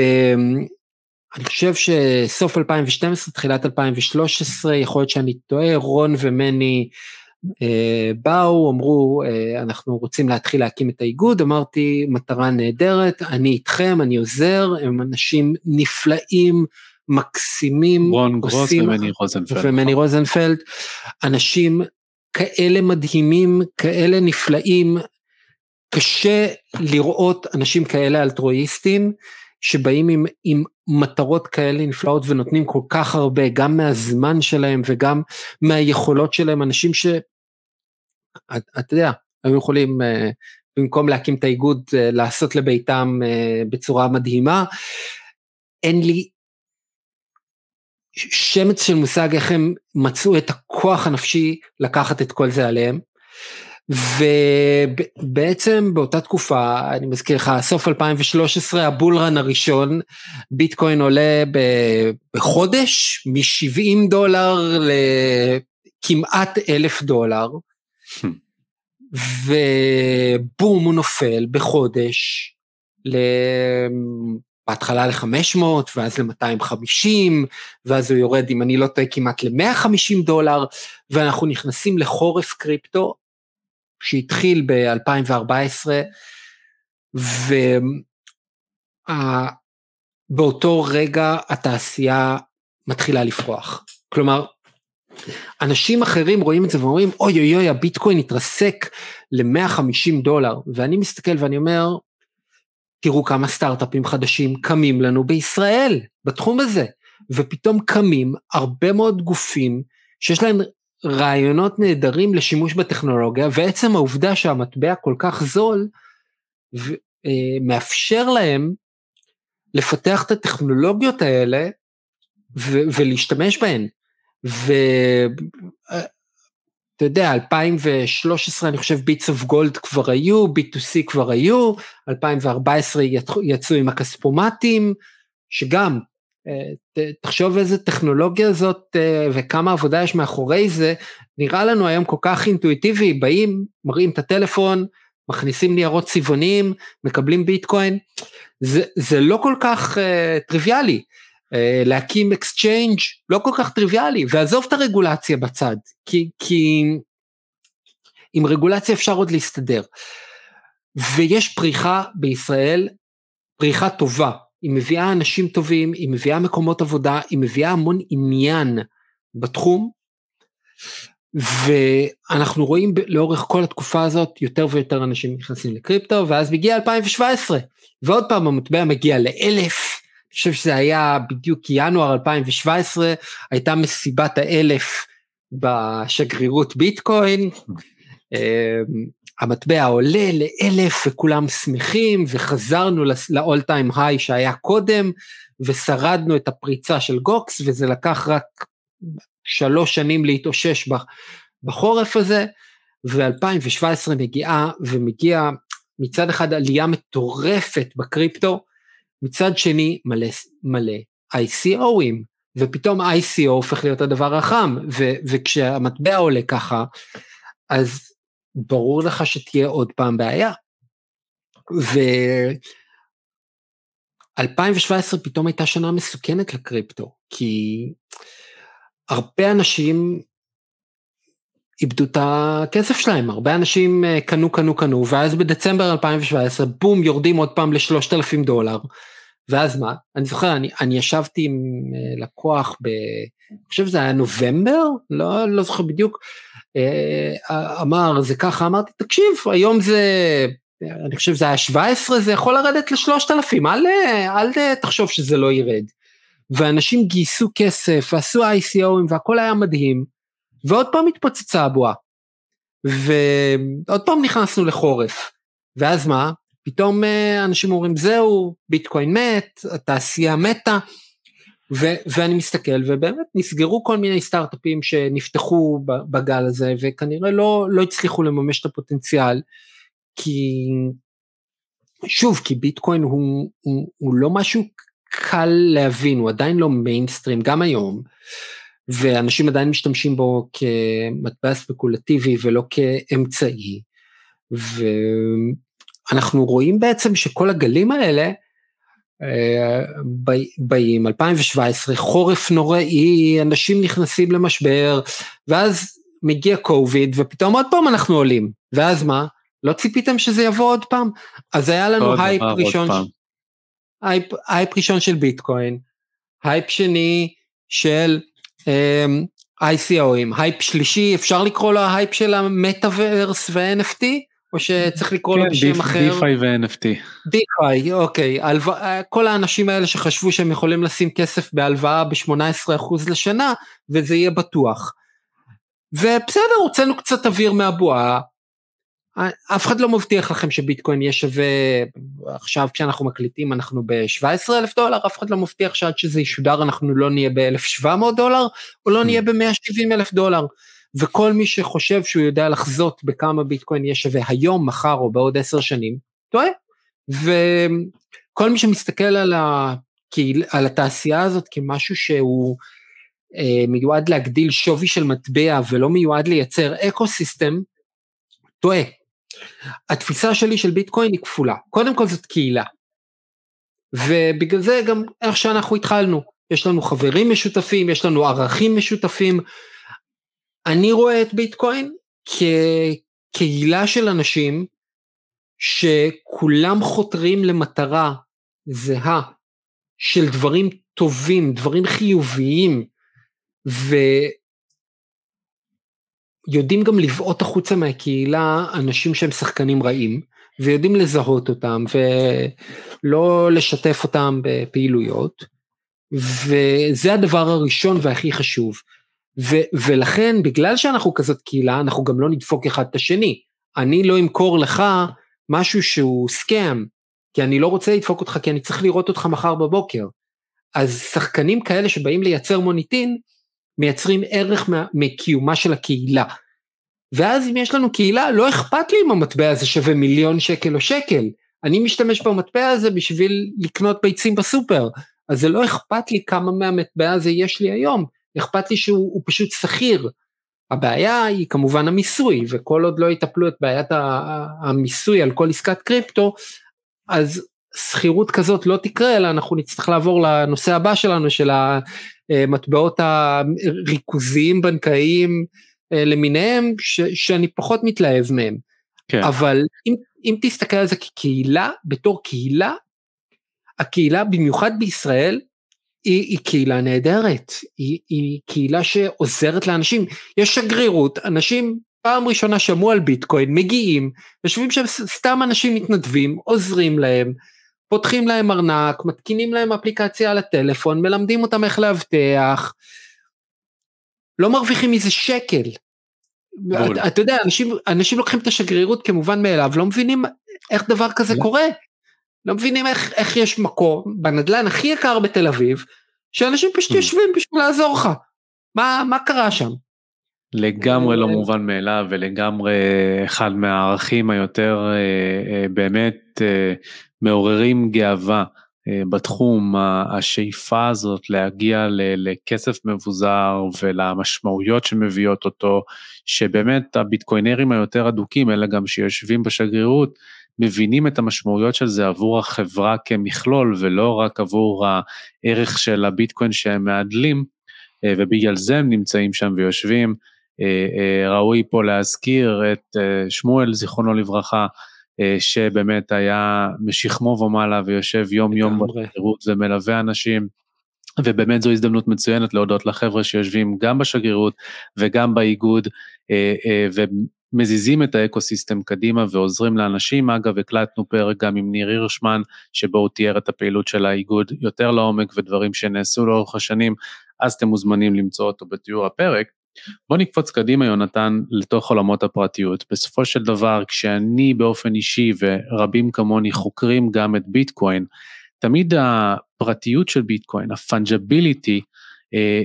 אני חושב שסוף 2012, תחילת 2013, יכול להיות שאני טועה, רון ומני אה, באו, אמרו, אה, אנחנו רוצים להתחיל להקים את האיגוד, אמרתי, מטרה נהדרת, אני איתכם, אני עוזר, הם אנשים נפלאים, מקסימים. רון גרוס ומני רוזנפלד. ומני רוזנפלד, אנשים כאלה מדהימים, כאלה נפלאים, קשה לראות אנשים כאלה אלטרואיסטים, שבאים עם, עם מטרות כאלה נפלאות ונותנים כל כך הרבה, גם מהזמן שלהם וגם מהיכולות שלהם, אנשים ש... אתה יודע, היו יכולים אה, במקום להקים את האיגוד, אה, לעשות לביתם אה, בצורה מדהימה. אין לי שמץ של מושג איך הם מצאו את הכוח הנפשי לקחת את כל זה עליהם. ובעצם באותה תקופה, אני מזכיר לך, סוף 2013, הבולרן הראשון, ביטקוין עולה בחודש מ-70 דולר לכמעט אלף דולר, ובום הוא נופל בחודש בהתחלה ל-500 ואז ל-250 ואז הוא יורד אם אני לא טועה כמעט ל-150 דולר ואנחנו נכנסים לחורף קריפטו שהתחיל ב-2014 ובאותו רגע התעשייה מתחילה לפרוח. כלומר, אנשים אחרים רואים את זה ואומרים אוי אוי אוי הביטקוין התרסק ל-150 דולר ואני מסתכל ואני אומר תראו כמה סטארט-אפים חדשים קמים לנו בישראל בתחום הזה, ופתאום קמים הרבה מאוד גופים שיש להם רעיונות נהדרים לשימוש בטכנולוגיה, ועצם העובדה שהמטבע כל כך זול, ו, אה, מאפשר להם לפתח את הטכנולוגיות האלה ו, ולהשתמש בהן. ואתה יודע, 2013 אני חושב ביטס אוף גולד כבר היו, B2C כבר היו, 2014 יצאו עם הכספומטים, שגם תחשוב איזה טכנולוגיה זאת אה, וכמה עבודה יש מאחורי זה, נראה לנו היום כל כך אינטואיטיבי, באים, מראים את הטלפון, מכניסים ניירות צבעוניים, מקבלים ביטקוין, זה, זה לא כל כך אה, טריוויאלי. אה, להקים exchange לא כל כך טריוויאלי, ועזוב את הרגולציה בצד, כי, כי עם רגולציה אפשר עוד להסתדר. ויש פריחה בישראל, פריחה טובה, היא מביאה אנשים טובים, היא מביאה מקומות עבודה, היא מביאה המון עניין בתחום, ואנחנו רואים לאורך כל התקופה הזאת יותר ויותר אנשים נכנסים לקריפטו, ואז מגיע 2017, ועוד פעם המטבע מגיע לאלף, חושב שזה היה בדיוק ינואר 2017, הייתה מסיבת האלף בשגרירות ביטקוין, אמ, המטבע עולה לאלף וכולם שמחים וחזרנו ל-all time high שהיה קודם ושרדנו את הפריצה של גוקס וזה לקח רק שלוש שנים להתאושש בחורף הזה. ו-2017 מגיעה ומגיע מצד אחד עלייה מטורפת בקריפטו, מצד שני מלא, מלא ICOים ופתאום ICO הופך להיות הדבר החם ו- וכשהמטבע עולה ככה אז ברור לך שתהיה עוד פעם בעיה. ו-2017 פתאום הייתה שנה מסוכנת לקריפטו, כי הרבה אנשים איבדו את הכסף שלהם, הרבה אנשים אה, קנו, קנו, קנו, ואז בדצמבר 2017, בום, יורדים עוד פעם ל-3,000 דולר, ואז מה? אני זוכר, אני, אני ישבתי עם אה, לקוח ב... אני חושב שזה היה נובמבר? לא, לא זוכר בדיוק. אה, אמר זה ככה, אמרתי תקשיב היום זה, אני חושב זה היה 17, זה יכול לרדת לשלושת אלפים, אל, אל תחשוב שזה לא ירד. ואנשים גייסו כסף ועשו ICOים והכל היה מדהים, ועוד פעם התפוצצה הבועה. ועוד פעם נכנסנו לחורף, ואז מה? פתאום אה, אנשים אומרים זהו, ביטקוין מת, התעשייה מתה, ו- ואני מסתכל ובאמת נסגרו כל מיני סטארט-אפים שנפתחו בגל הזה וכנראה לא, לא הצליחו לממש את הפוטנציאל כי שוב כי ביטקוין הוא, הוא, הוא לא משהו קל להבין הוא עדיין לא מיינסטרים גם היום ואנשים עדיין משתמשים בו כמטבע ספקולטיבי ולא כאמצעי ואנחנו רואים בעצם שכל הגלים האלה באים 2017 חורף נוראי אנשים נכנסים למשבר ואז מגיע קוביד ופתאום עוד פעם אנחנו עולים. ואז מה? לא ציפיתם שזה יבוא עוד פעם? אז היה לנו הייפ ראשון הייפ, הייפ ראשון של ביטקוין הייפ שני של אמ, ICO-ים הייפ שלישי אפשר לקרוא לו ההייפ של המטאוורס ו-NFT או שצריך לקרוא לו כן, בשם אחר? DeFi ו-NFT. DeFi, אוקיי. כל האנשים האלה שחשבו שהם יכולים לשים כסף בהלוואה ב-18% לשנה, וזה יהיה בטוח. ובסדר, הוצאנו קצת אוויר מהבועה. אף אחד לא מבטיח לכם שביטקוין יהיה שווה, עכשיו כשאנחנו מקליטים אנחנו ב-17 אלף דולר, אף אחד לא מבטיח שעד שזה ישודר אנחנו לא נהיה ב-1700 דולר, או לא נהיה ב-170 אלף דולר. וכל מי שחושב שהוא יודע לחזות בכמה ביטקוין יהיה שווה היום, מחר או בעוד עשר שנים, טועה. וכל מי שמסתכל על, הקהיל, על התעשייה הזאת כמשהו שהוא אה, מיועד להגדיל שווי של מטבע ולא מיועד לייצר אקו סיסטם, טועה. התפיסה שלי של ביטקוין היא כפולה, קודם כל זאת קהילה. ובגלל זה גם איך שאנחנו התחלנו, יש לנו חברים משותפים, יש לנו ערכים משותפים, אני רואה את ביטקוין כקהילה של אנשים שכולם חותרים למטרה זהה של דברים טובים, דברים חיוביים, ויודעים גם לבעוט החוצה מהקהילה אנשים שהם שחקנים רעים, ויודעים לזהות אותם ולא לשתף אותם בפעילויות, וזה הדבר הראשון והכי חשוב. ו- ולכן, בגלל שאנחנו כזאת קהילה, אנחנו גם לא נדפוק אחד את השני. אני לא אמכור לך משהו שהוא סקאם, כי אני לא רוצה לדפוק אותך, כי אני צריך לראות אותך מחר בבוקר. אז שחקנים כאלה שבאים לייצר מוניטין, מייצרים ערך מה, מקיומה של הקהילה. ואז אם יש לנו קהילה, לא אכפת לי אם המטבע הזה שווה מיליון שקל או שקל. אני משתמש במטבע הזה בשביל לקנות ביצים בסופר, אז זה לא אכפת לי כמה מהמטבע הזה יש לי היום, אכפת לי שהוא פשוט שכיר. הבעיה היא כמובן המיסוי, וכל עוד לא יטפלו את בעיית המיסוי על כל עסקת קריפטו, אז שכירות כזאת לא תקרה, אלא אנחנו נצטרך לעבור לנושא הבא שלנו, של המטבעות הריכוזיים בנקאיים אה, למיניהם, ש, שאני פחות מתלהב מהם. כן. אבל אם, אם תסתכל על זה כקהילה, בתור קהילה, הקהילה במיוחד בישראל, היא, היא קהילה נהדרת, היא, היא קהילה שעוזרת לאנשים, יש שגרירות, אנשים פעם ראשונה שמעו על ביטקוין, מגיעים, יושבים שם סתם אנשים מתנדבים, עוזרים להם, פותחים להם ארנק, מתקינים להם אפליקציה על הטלפון, מלמדים אותם איך לאבטח, לא מרוויחים מזה שקל. אתה, אתה יודע, אנשים, אנשים לוקחים את השגרירות כמובן מאליו, לא מבינים איך דבר כזה לא. קורה. לא מבינים איך, איך יש מקום בנדלן הכי יקר בתל אביב, שאנשים פשוט mm. יושבים בשביל לעזור לך. מה, מה קרה שם? לגמרי לא מובן מאליו ולגמרי אחד מהערכים היותר אה, אה, באמת אה, מעוררים גאווה בתחום, השאיפה הזאת להגיע לכסף מבוזר ולמשמעויות שמביאות אותו, שבאמת הביטקוינרים היותר אדוקים, אלה גם שיושבים בשגרירות, מבינים את המשמעויות של זה עבור החברה כמכלול ולא רק עבור הערך של הביטקוין שהם מעדלים, ובגלל זה הם נמצאים שם ויושבים. אה, אה, ראוי פה להזכיר את אה, שמואל, זיכרונו לברכה, שבאמת היה משכמו ומעלה ויושב יום יום בשגרירות ומלווה אנשים, ובאמת זו הזדמנות מצוינת להודות לחבר'ה שיושבים גם בשגרירות וגם באיגוד, ומזיזים את האקוסיסטם קדימה ועוזרים לאנשים. אגב, הקלטנו פרק גם עם ניר הירשמן, שבו הוא תיאר את הפעילות של האיגוד יותר לעומק ודברים שנעשו לאורך השנים, אז אתם מוזמנים למצוא אותו בתיאור הפרק. בוא נקפוץ קדימה יונתן לתוך עולמות הפרטיות. בסופו של דבר כשאני באופן אישי ורבים כמוני חוקרים גם את ביטקוין, תמיד הפרטיות של ביטקוין, ה-fungibility, אה,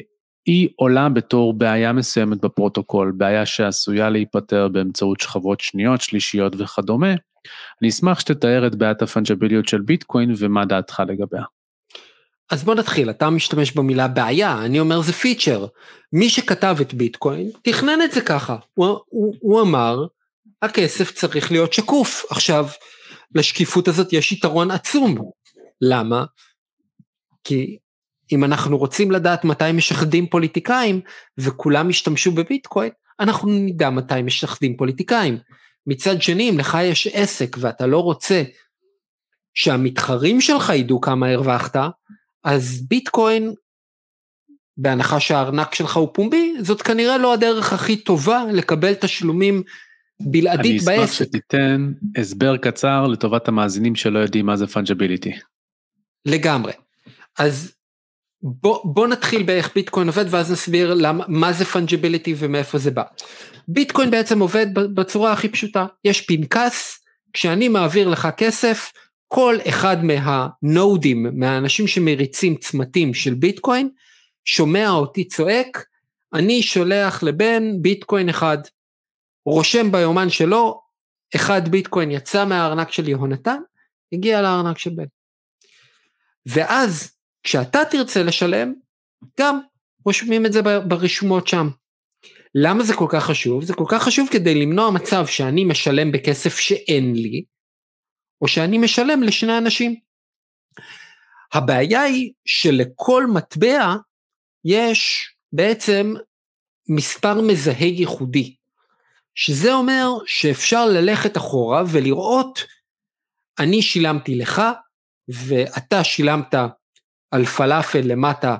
היא עולה בתור בעיה מסוימת בפרוטוקול, בעיה שעשויה להיפתר באמצעות שכבות שניות, שלישיות וכדומה. אני אשמח שתתאר את בעיית הפנג'ביליות של ביטקוין ומה דעתך לגביה. אז בוא נתחיל, אתה משתמש במילה בעיה, אני אומר זה פיצ'ר. מי שכתב את ביטקוין תכנן את זה ככה, הוא, הוא, הוא אמר הכסף צריך להיות שקוף. עכשיו, לשקיפות הזאת יש יתרון עצום. למה? כי אם אנחנו רוצים לדעת מתי משחדים פוליטיקאים וכולם ישתמשו בביטקוין, אנחנו נדע מתי משחדים פוליטיקאים. מצד שני, אם לך יש עסק ואתה לא רוצה שהמתחרים שלך ידעו כמה הרווחת, אז ביטקוין, בהנחה שהארנק שלך הוא פומבי, זאת כנראה לא הדרך הכי טובה לקבל תשלומים בלעדית בעסק. אני אשמח שתיתן הסבר קצר לטובת המאזינים שלא יודעים מה זה fungibility. לגמרי. אז בוא, בוא נתחיל באיך ביטקוין עובד ואז נסביר למה, מה זה fungibility ומאיפה זה בא. ביטקוין בעצם עובד בצורה הכי פשוטה, יש פנקס, כשאני מעביר לך כסף, כל אחד מה-nodeים, מהאנשים שמריצים צמתים של ביטקוין, שומע אותי צועק, אני שולח לבן ביטקוין אחד, רושם ביומן שלו, אחד ביטקוין יצא מהארנק של יהונתן, הגיע לארנק של בן. ואז כשאתה תרצה לשלם, גם רושמים את זה ברשומות שם. למה זה כל כך חשוב? זה כל כך חשוב כדי למנוע מצב שאני משלם בכסף שאין לי, או שאני משלם לשני אנשים. הבעיה היא שלכל מטבע יש בעצם מספר מזהה ייחודי, שזה אומר שאפשר ללכת אחורה ולראות, אני שילמתי לך ואתה שילמת על פלאפל למטה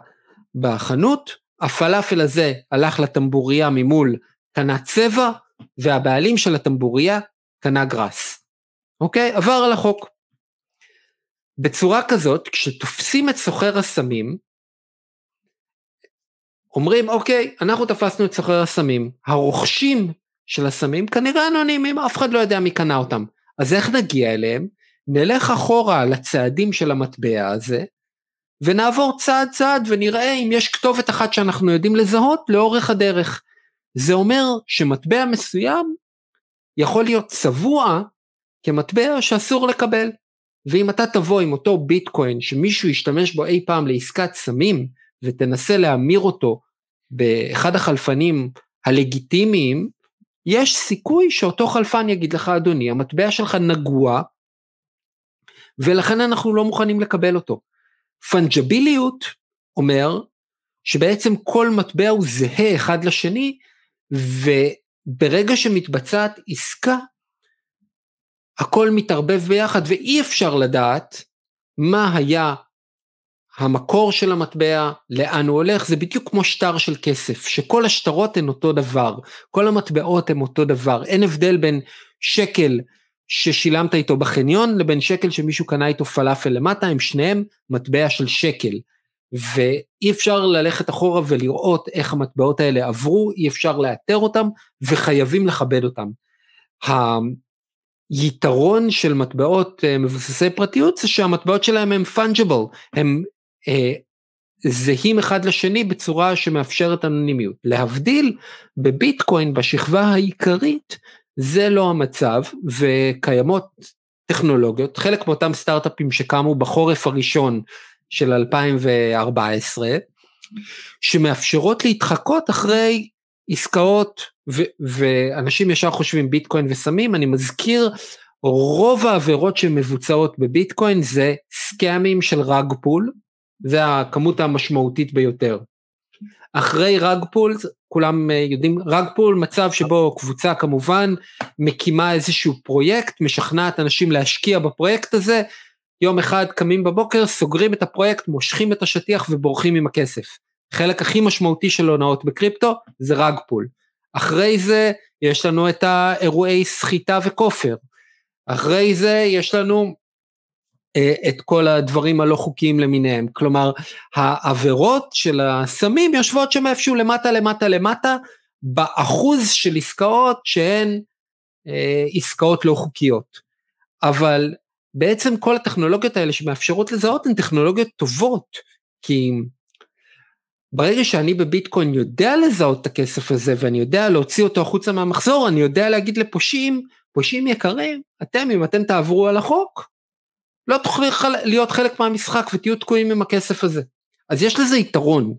בחנות, הפלאפל הזה הלך לטמבוריה ממול, קנה צבע, והבעלים של הטמבוריה קנה גראס. אוקיי? עבר על החוק. בצורה כזאת, כשתופסים את סוחר הסמים, אומרים, אוקיי, אנחנו תפסנו את סוחר הסמים, הרוכשים של הסמים כנראה אנונימיים, אף אחד לא יודע מי קנה אותם. אז איך נגיע אליהם? נלך אחורה לצעדים של המטבע הזה, ונעבור צעד צעד ונראה אם יש כתובת אחת שאנחנו יודעים לזהות לאורך הדרך. זה אומר שמטבע מסוים יכול להיות צבוע כמטבע שאסור לקבל. ואם אתה תבוא עם אותו ביטקוין שמישהו ישתמש בו אי פעם לעסקת סמים ותנסה להמיר אותו באחד החלפנים הלגיטימיים, יש סיכוי שאותו חלפן יגיד לך אדוני המטבע שלך נגוע ולכן אנחנו לא מוכנים לקבל אותו. פנג'ביליות אומר שבעצם כל מטבע הוא זהה אחד לשני וברגע שמתבצעת עסקה הכל מתערבב ביחד ואי אפשר לדעת מה היה המקור של המטבע, לאן הוא הולך, זה בדיוק כמו שטר של כסף, שכל השטרות הן אותו דבר, כל המטבעות הן אותו דבר, אין הבדל בין שקל ששילמת איתו בחניון לבין שקל שמישהו קנה איתו פלאפל למטה, הם שניהם מטבע של שקל. ואי אפשר ללכת אחורה ולראות איך המטבעות האלה עברו, אי אפשר לאתר אותם וחייבים לכבד אותם. היתרון של מטבעות אה, מבוססי פרטיות זה שהמטבעות שלהם הם פונג'יבל, הם אה, זהים אחד לשני בצורה שמאפשרת אנונימיות. להבדיל, בביטקוין בשכבה העיקרית זה לא המצב וקיימות טכנולוגיות, חלק מאותם סטארט-אפים שקמו בחורף הראשון של 2014, שמאפשרות להתחקות אחרי עסקאות ו- ואנשים ישר חושבים ביטקוין וסמים, אני מזכיר רוב העבירות שמבוצעות בביטקוין זה scamים של rug pull, זה הכמות המשמעותית ביותר. אחרי rug pull, כולם אה, יודעים, rug pull מצב שבו קבוצה כמובן מקימה איזשהו פרויקט, משכנעת אנשים להשקיע בפרויקט הזה, יום אחד קמים בבוקר, סוגרים את הפרויקט, מושכים את השטיח ובורחים עם הכסף. חלק הכי משמעותי של הונאות בקריפטו זה רג פול. אחרי זה יש לנו את האירועי סחיטה וכופר. אחרי זה יש לנו את כל הדברים הלא חוקיים למיניהם. כלומר, העבירות של הסמים יושבות שם איפשהו למטה למטה למטה, באחוז של עסקאות שהן אה, עסקאות לא חוקיות. אבל בעצם כל הטכנולוגיות האלה שמאפשרות לזהות הן טכנולוגיות טובות, כי ברגע שאני בביטקוין יודע לזהות את הכסף הזה ואני יודע להוציא אותו החוצה מהמחזור, אני יודע להגיד לפושעים, פושעים יקרים, אתם אם אתם תעברו על החוק, לא תוכלו להיות חלק מהמשחק ותהיו תקועים עם הכסף הזה. אז יש לזה יתרון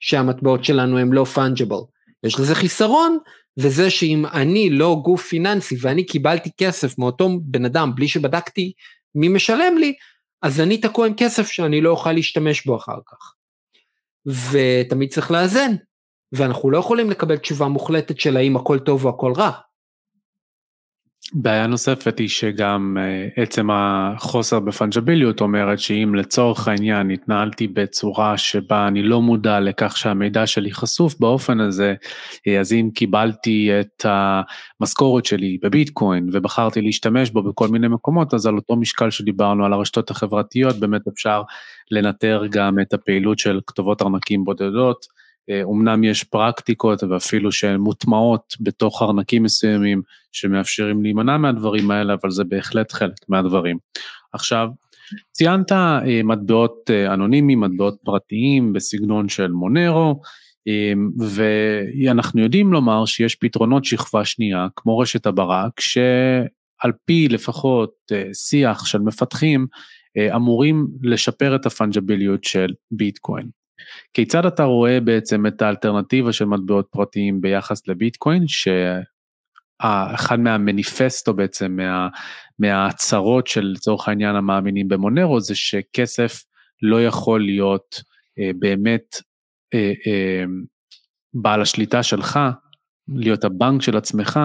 שהמטבעות שלנו הם לא פונג'יבל. יש לזה חיסרון, וזה שאם אני לא גוף פיננסי ואני קיבלתי כסף מאותו בן אדם בלי שבדקתי מי משלם לי, אז אני תקוע עם כסף שאני לא אוכל להשתמש בו אחר כך. ותמיד צריך לאזן, ואנחנו לא יכולים לקבל תשובה מוחלטת של האם הכל טוב או הכל רע. בעיה נוספת היא שגם uh, עצם החוסר בפנג'ביליות אומרת שאם לצורך העניין התנהלתי בצורה שבה אני לא מודע לכך שהמידע שלי חשוף באופן הזה, אה, אז אם קיבלתי את המשכורת שלי בביטקוין ובחרתי להשתמש בו בכל מיני מקומות, אז על אותו משקל שדיברנו על הרשתות החברתיות, באמת אפשר לנטר גם את הפעילות של כתובות ארנקים בודדות. אומנם יש פרקטיקות ואפילו שהן מוטמעות בתוך ארנקים מסוימים שמאפשרים להימנע מהדברים האלה, אבל זה בהחלט חלק מהדברים. עכשיו, ציינת אה, מטבעות אה, אנונימיים, מטבעות פרטיים בסגנון של מונרו, אה, ואנחנו יודעים לומר שיש פתרונות שכבה שנייה, כמו רשת הברק, שעל פי לפחות שיח של מפתחים, אמורים לשפר את הפנג'ביליות של ביטקוין. כיצד אתה רואה בעצם את האלטרנטיבה של מטבעות פרטיים ביחס לביטקוין, שאחד מהמניפסטו בעצם, מה, מההצהרות של לצורך העניין המאמינים במונרו, זה שכסף לא יכול להיות אה, באמת אה, אה, בעל השליטה שלך, להיות הבנק של עצמך,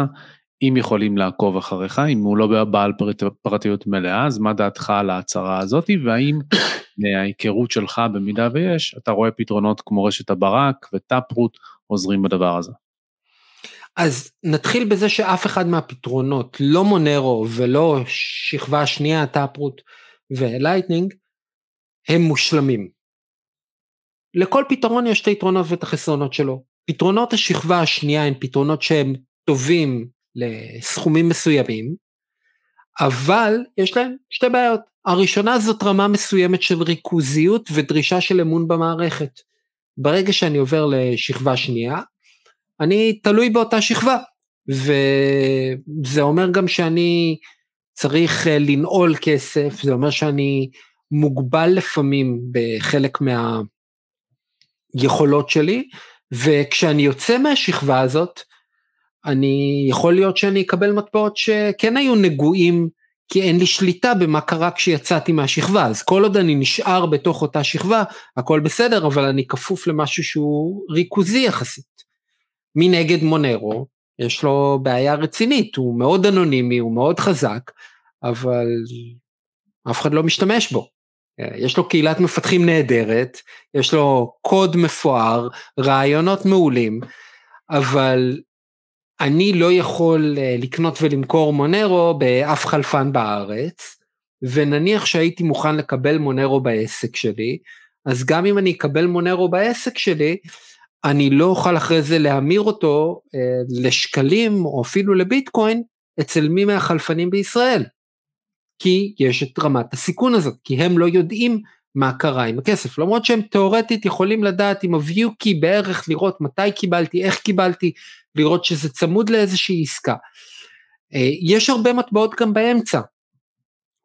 אם יכולים לעקוב אחריך, אם הוא לא בעל פרטיות מלאה, אז מה דעתך על ההצהרה הזאת, והאם מההיכרות שלך, במידה ויש, אתה רואה פתרונות כמו רשת הברק וטאפרוט עוזרים בדבר הזה. אז נתחיל בזה שאף אחד מהפתרונות, לא מונרו ולא שכבה שנייה, טאפרוט ולייטנינג, הם מושלמים. לכל פתרון יש את היתרונות ואת החסרונות שלו. פתרונות השכבה השנייה הם פתרונות שהם טובים לסכומים מסוימים, אבל יש להם שתי בעיות. הראשונה זאת רמה מסוימת של ריכוזיות ודרישה של אמון במערכת. ברגע שאני עובר לשכבה שנייה, אני תלוי באותה שכבה, וזה אומר גם שאני צריך אה, לנעול כסף, זה אומר שאני מוגבל לפעמים בחלק מהיכולות שלי, וכשאני יוצא מהשכבה הזאת, אני, יכול להיות שאני אקבל מטבעות שכן היו נגועים, כי אין לי שליטה במה קרה כשיצאתי מהשכבה, אז כל עוד אני נשאר בתוך אותה שכבה, הכל בסדר, אבל אני כפוף למשהו שהוא ריכוזי יחסית. מנגד מונרו, יש לו בעיה רצינית, הוא מאוד אנונימי, הוא מאוד חזק, אבל אף אחד לא משתמש בו. יש לו קהילת מפתחים נהדרת, יש לו קוד מפואר, רעיונות מעולים, אבל אני לא יכול אה, לקנות ולמכור מונרו באף חלפן בארץ, ונניח שהייתי מוכן לקבל מונרו בעסק שלי, אז גם אם אני אקבל מונרו בעסק שלי, אני לא אוכל אחרי זה להמיר אותו אה, לשקלים או אפילו לביטקוין אצל מי מהחלפנים בישראל. כי יש את רמת הסיכון הזאת, כי הם לא יודעים מה קרה עם הכסף, למרות שהם תאורטית יכולים לדעת עם ה-view key בערך לראות מתי קיבלתי, איך קיבלתי, לראות שזה צמוד לאיזושהי עסקה. אה, יש הרבה מטבעות גם באמצע.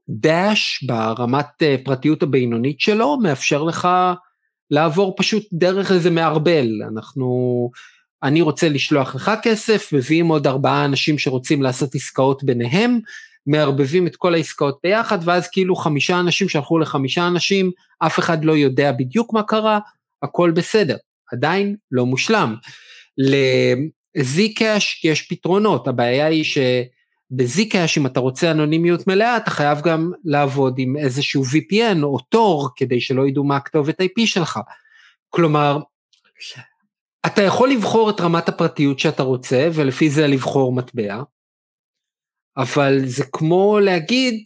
דאש ברמת אה, פרטיות הבינונית שלו מאפשר לך לעבור פשוט דרך איזה מערבל, אנחנו, אני רוצה לשלוח לך כסף, מביאים עוד ארבעה אנשים שרוצים לעשות עסקאות ביניהם, מערבבים את כל העסקאות ביחד, ואז כאילו חמישה אנשים שלחו לחמישה אנשים, אף אחד לא יודע בדיוק מה קרה, הכל בסדר, עדיין לא מושלם. ל-Zcash יש פתרונות, הבעיה היא ש... בזיקאש אם אתה רוצה אנונימיות מלאה אתה חייב גם לעבוד עם איזשהו VPN או תור כדי שלא ידעו מה הכתובת IP שלך. כלומר, אתה יכול לבחור את רמת הפרטיות שאתה רוצה ולפי זה לבחור מטבע, אבל זה כמו להגיד,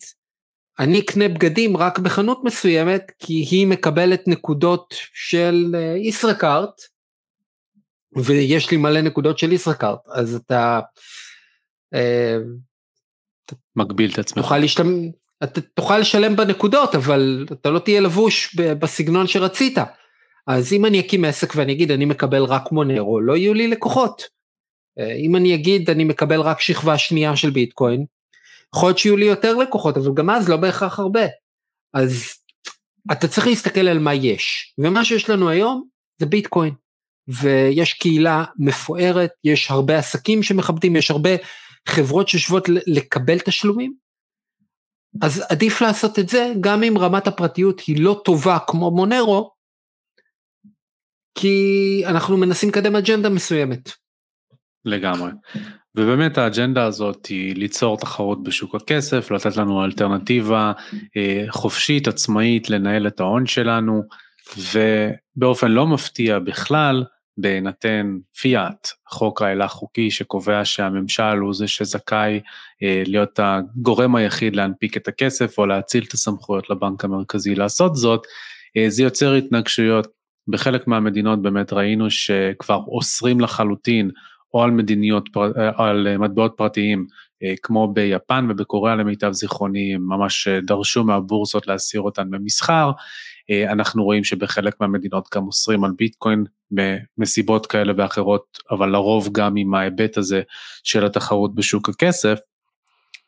אני אקנה בגדים רק בחנות מסוימת כי היא מקבלת נקודות של אה, ישראכרט, ויש לי מלא נקודות של ישראכרט, אז אתה... אה, מגביל את עצמך. תוכל, להשתמ... אתה תוכל לשלם בנקודות, אבל אתה לא תהיה לבוש בסגנון שרצית. אז אם אני אקים עסק ואני אגיד אני מקבל רק מונרו, לא יהיו לי לקוחות. אה, אם אני אגיד אני מקבל רק שכבה שנייה של ביטקוין, יכול להיות שיהיו לי יותר לקוחות, אבל גם אז לא בהכרח הרבה. אז אתה צריך להסתכל על מה יש, ומה שיש לנו היום זה ביטקוין. ויש קהילה מפוארת, יש הרבה עסקים שמכבדים, יש הרבה חברות שיושבות לקבל תשלומים, אז עדיף לעשות את זה גם אם רמת הפרטיות היא לא טובה כמו מונרו, כי אנחנו מנסים לקדם אג'נדה מסוימת. לגמרי. ובאמת האג'נדה הזאת היא ליצור תחרות בשוק הכסף, לתת לנו אלטרנטיבה אה, חופשית, עצמאית, לנהל את ההון שלנו, ובאופן לא מפתיע בכלל, בהינתן פיאט, חוק ההילך חוקי שקובע שהממשל הוא זה שזכאי אה, להיות הגורם היחיד להנפיק את הכסף או להציל את הסמכויות לבנק המרכזי לעשות זאת, אה, זה יוצר התנגשויות. בחלק מהמדינות באמת ראינו שכבר אוסרים לחלוטין או על מדיניות, אה, על מטבעות פרטיים, כמו ביפן ובקוריאה למיטב זיכרוני, הם ממש אה, דרשו מהבורסות להסיר אותן במסחר. אנחנו רואים שבחלק מהמדינות גם אוסרים על ביטקוין במסיבות כאלה ואחרות, אבל לרוב גם עם ההיבט הזה של התחרות בשוק הכסף.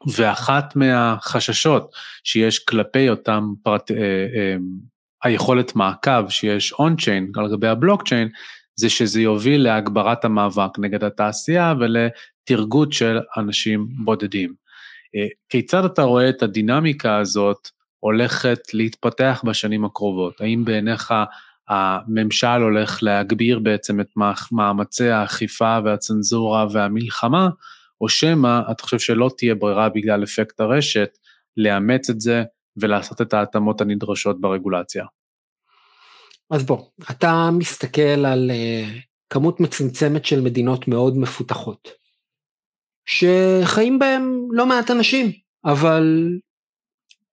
ואחת מהחששות שיש כלפי אותם פרט, אה, אה, היכולת מעקב שיש און-צ'יין על גבי הבלוקצ'יין, זה שזה יוביל להגברת המאבק נגד התעשייה ולתרגות של אנשים בודדים. אה, כיצד אתה רואה את הדינמיקה הזאת הולכת להתפתח בשנים הקרובות? האם בעיניך הממשל הולך להגביר בעצם את מאמצי האכיפה והצנזורה והמלחמה, או שמא אתה חושב שלא תהיה ברירה בגלל אפקט הרשת לאמץ את זה ולעשות את ההתאמות הנדרשות ברגולציה? אז בוא, אתה מסתכל על uh, כמות מצומצמת של מדינות מאוד מפותחות. שחיים בהם לא מעט אנשים, אבל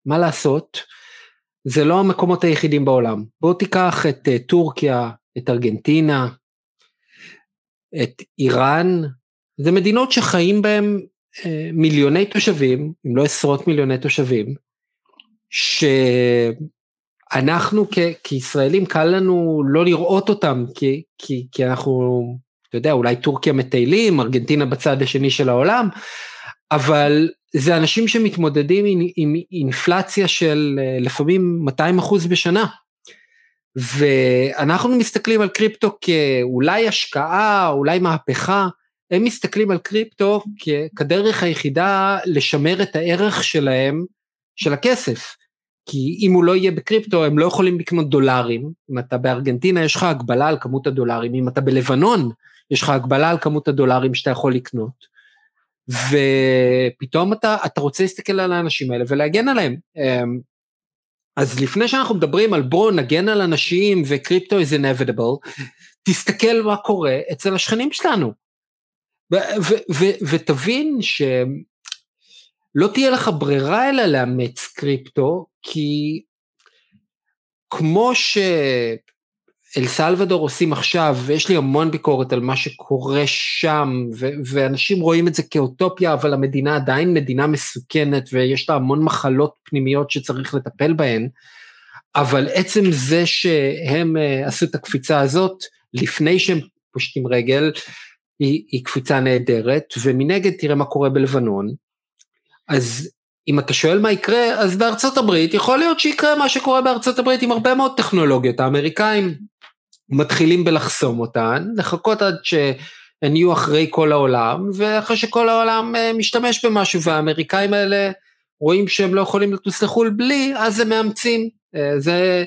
מה לעשות, זה לא המקומות היחידים בעולם. בוא תיקח את uh, טורקיה, את ארגנטינה, את איראן, זה מדינות שחיים בהם uh, מיליוני תושבים, אם לא עשרות מיליוני תושבים, שאנחנו כ- כישראלים קל לנו לא לראות אותם, כי, כי, כי אנחנו, אתה יודע, אולי טורקיה מטיילים, ארגנטינה בצד השני של העולם, אבל זה אנשים שמתמודדים עם, עם אינפלציה של לפעמים 200 אחוז בשנה. ואנחנו מסתכלים על קריפטו כאולי השקעה, אולי מהפכה, הם מסתכלים על קריפטו כדרך היחידה לשמר את הערך שלהם, של הכסף. כי אם הוא לא יהיה בקריפטו הם לא יכולים לקנות דולרים, אם אתה בארגנטינה יש לך הגבלה על כמות הדולרים, אם אתה בלבנון יש לך הגבלה על כמות הדולרים שאתה יכול לקנות. ופתאום אתה, אתה רוצה להסתכל על האנשים האלה ולהגן עליהם. אמ, אז לפני שאנחנו מדברים על בואו נגן על אנשים וקריפטו is inevitable, תסתכל מה קורה אצל השכנים שלנו. ותבין שלא תהיה לך ברירה אלא לאמץ קריפטו, כי כמו ש... אל סלוודור עושים עכשיו, ויש לי המון ביקורת על מה שקורה שם, ו- ואנשים רואים את זה כאוטופיה, אבל המדינה עדיין מדינה מסוכנת, ויש לה המון מחלות פנימיות שצריך לטפל בהן, אבל עצם זה שהם uh, עשו את הקפיצה הזאת, לפני שהם פושטים רגל, היא, היא קפיצה נהדרת, ומנגד תראה מה קורה בלבנון. אז אם אתה שואל מה יקרה, אז בארצות הברית יכול להיות שיקרה מה שקורה בארצות הברית עם הרבה מאוד טכנולוגיות. האמריקאים מתחילים בלחסום אותן, לחכות עד שהן יהיו אחרי כל העולם, ואחרי שכל העולם אה, משתמש במשהו והאמריקאים האלה רואים שהם לא יכולים לטוס לחו"ל בלי, אז הם מאמצים. אה, זה,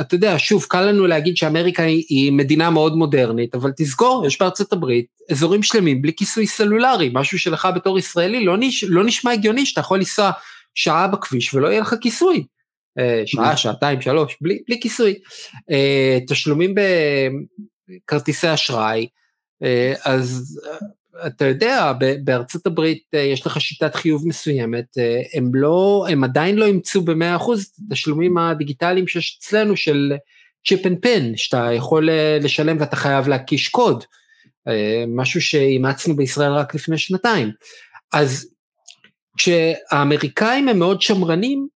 אתה יודע, שוב, קל לנו להגיד שאמריקה היא מדינה מאוד מודרנית, אבל תזכור, יש בארצות הברית אזורים שלמים בלי כיסוי סלולרי, משהו שלך בתור ישראלי לא, נש, לא נשמע הגיוני שאתה יכול לנסוע שעה בכביש ולא יהיה לך כיסוי. אה, שעה, שעתיים, שלוש, בלי, בלי כיסוי. אה, תשלומים בכרטיסי אשראי, אה, אז אתה יודע, בארצות הברית יש לך שיטת חיוב מסוימת, הם לא, הם עדיין לא אימצו במאה אחוז את התשלומים הדיגיטליים שיש אצלנו של chip and PIN, שאתה יכול לשלם ואתה חייב להקיש קוד, משהו שאימצנו בישראל רק לפני שנתיים. אז כשהאמריקאים הם מאוד שמרנים,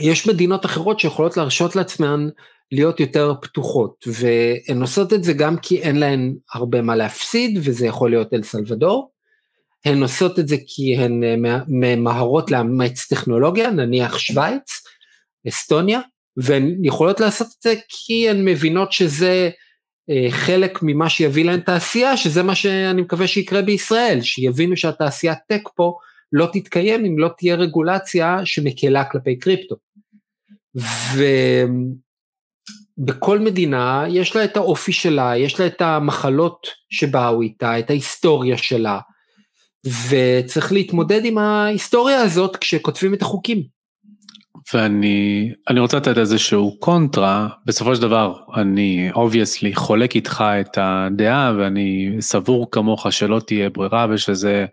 יש מדינות אחרות שיכולות להרשות לעצמן להיות יותר פתוחות, והן עושות את זה גם כי אין להן הרבה מה להפסיד, וזה יכול להיות אל סלבדור. הן עושות את זה כי הן אה, ממהרות לאמץ טכנולוגיה, נניח שווייץ, אסטוניה, והן יכולות לעשות את זה כי הן מבינות שזה אה, חלק ממה שיביא להן תעשייה, שזה מה שאני מקווה שיקרה בישראל, שיבינו שהתעשיית טק פה לא תתקיים אם לא תהיה רגולציה שמקלה כלפי קריפטו. ובכל מדינה יש לה את האופי שלה, יש לה את המחלות שבאו איתה, את ההיסטוריה שלה, וצריך להתמודד עם ההיסטוריה הזאת כשכותבים את החוקים. ואני אני רוצה לתת איזשהו קונטרה, בסופו של דבר אני obviously חולק איתך את הדעה ואני סבור כמוך שלא תהיה ברירה ושזה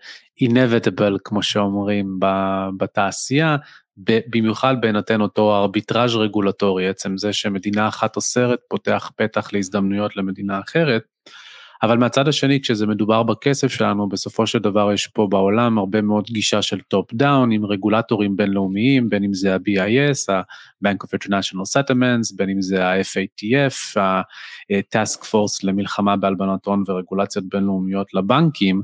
inevitable כמו שאומרים בתעשייה, במיוחד בהינתן אותו ארביטראז' רגולטורי, עצם זה שמדינה אחת אוסרת פותח פתח להזדמנויות למדינה אחרת. אבל מהצד השני, כשזה מדובר בכסף שלנו, בסופו של דבר יש פה בעולם הרבה מאוד גישה של top down עם רגולטורים בינלאומיים, בין אם זה ה-BIS, ה-Bank of International Settlements, בין אם זה ה-FATF, ה-Task Force למלחמה בהלבנת הון ורגולציות בינלאומיות לבנקים.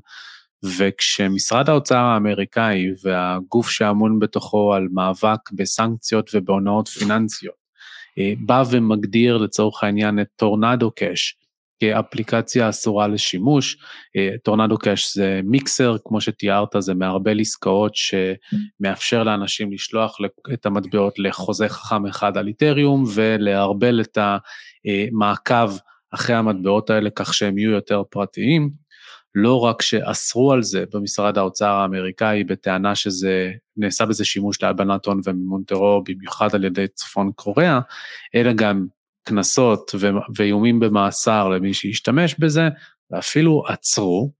וכשמשרד האוצר האמריקאי והגוף שאמון בתוכו על מאבק בסנקציות ובהונאות פיננסיות, אה, בא ומגדיר לצורך העניין את טורנדו קאש כאפליקציה אסורה לשימוש, אה, טורנדו קאש זה מיקסר, כמו שתיארת, זה מערבל עסקאות שמאפשר לאנשים לשלוח את המטבעות לחוזה חכם אחד על איתריום ולערבל את המעקב אחרי המטבעות האלה כך שהם יהיו יותר פרטיים. לא רק שאסרו על זה במשרד האוצר האמריקאי בטענה שזה נעשה בזה שימוש להלבנת הון ומימון טרור, במיוחד על ידי צפון קוריאה, אלא גם קנסות ואיומים במאסר למי שישתמש בזה, ואפילו עצרו.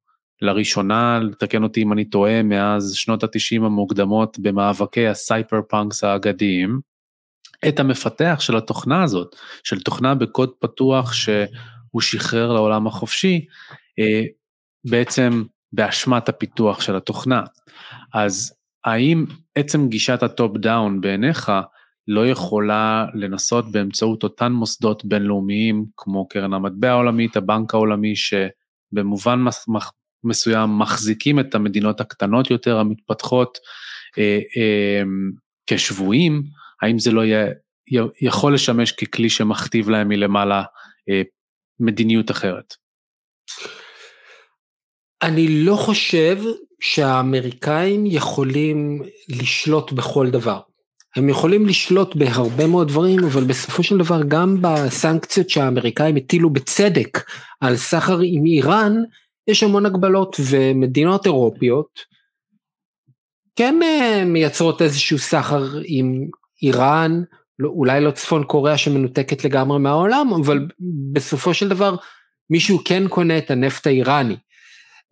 לראשונה, תקן אותי אם אני טועה, מאז שנות התשעים המוקדמות במאבקי ה-cypherpunks האגדיים, את המפתח של התוכנה הזאת, של תוכנה בקוד פתוח שהוא שחרר לעולם החופשי, אה, בעצם באשמת הפיתוח של התוכנה. אז האם עצם גישת הטופ דאון בעיניך לא יכולה לנסות באמצעות אותן מוסדות בינלאומיים כמו קרן המטבע העולמית, הבנק העולמי, שבמובן מסוים מחזיקים את המדינות הקטנות יותר המתפתחות אה, אה, כשבויים, האם זה לא יהיה, יכול לשמש ככלי שמכתיב להם מלמעלה אה, מדיניות אחרת? אני לא חושב שהאמריקאים יכולים לשלוט בכל דבר. הם יכולים לשלוט בהרבה מאוד דברים, אבל בסופו של דבר גם בסנקציות שהאמריקאים הטילו בצדק על סחר עם איראן, יש המון הגבלות ומדינות אירופיות כן אה, מייצרות איזשהו סחר עם איראן, לא, אולי לא צפון קוריאה שמנותקת לגמרי מהעולם, אבל בסופו של דבר מישהו כן קונה את הנפט האיראני.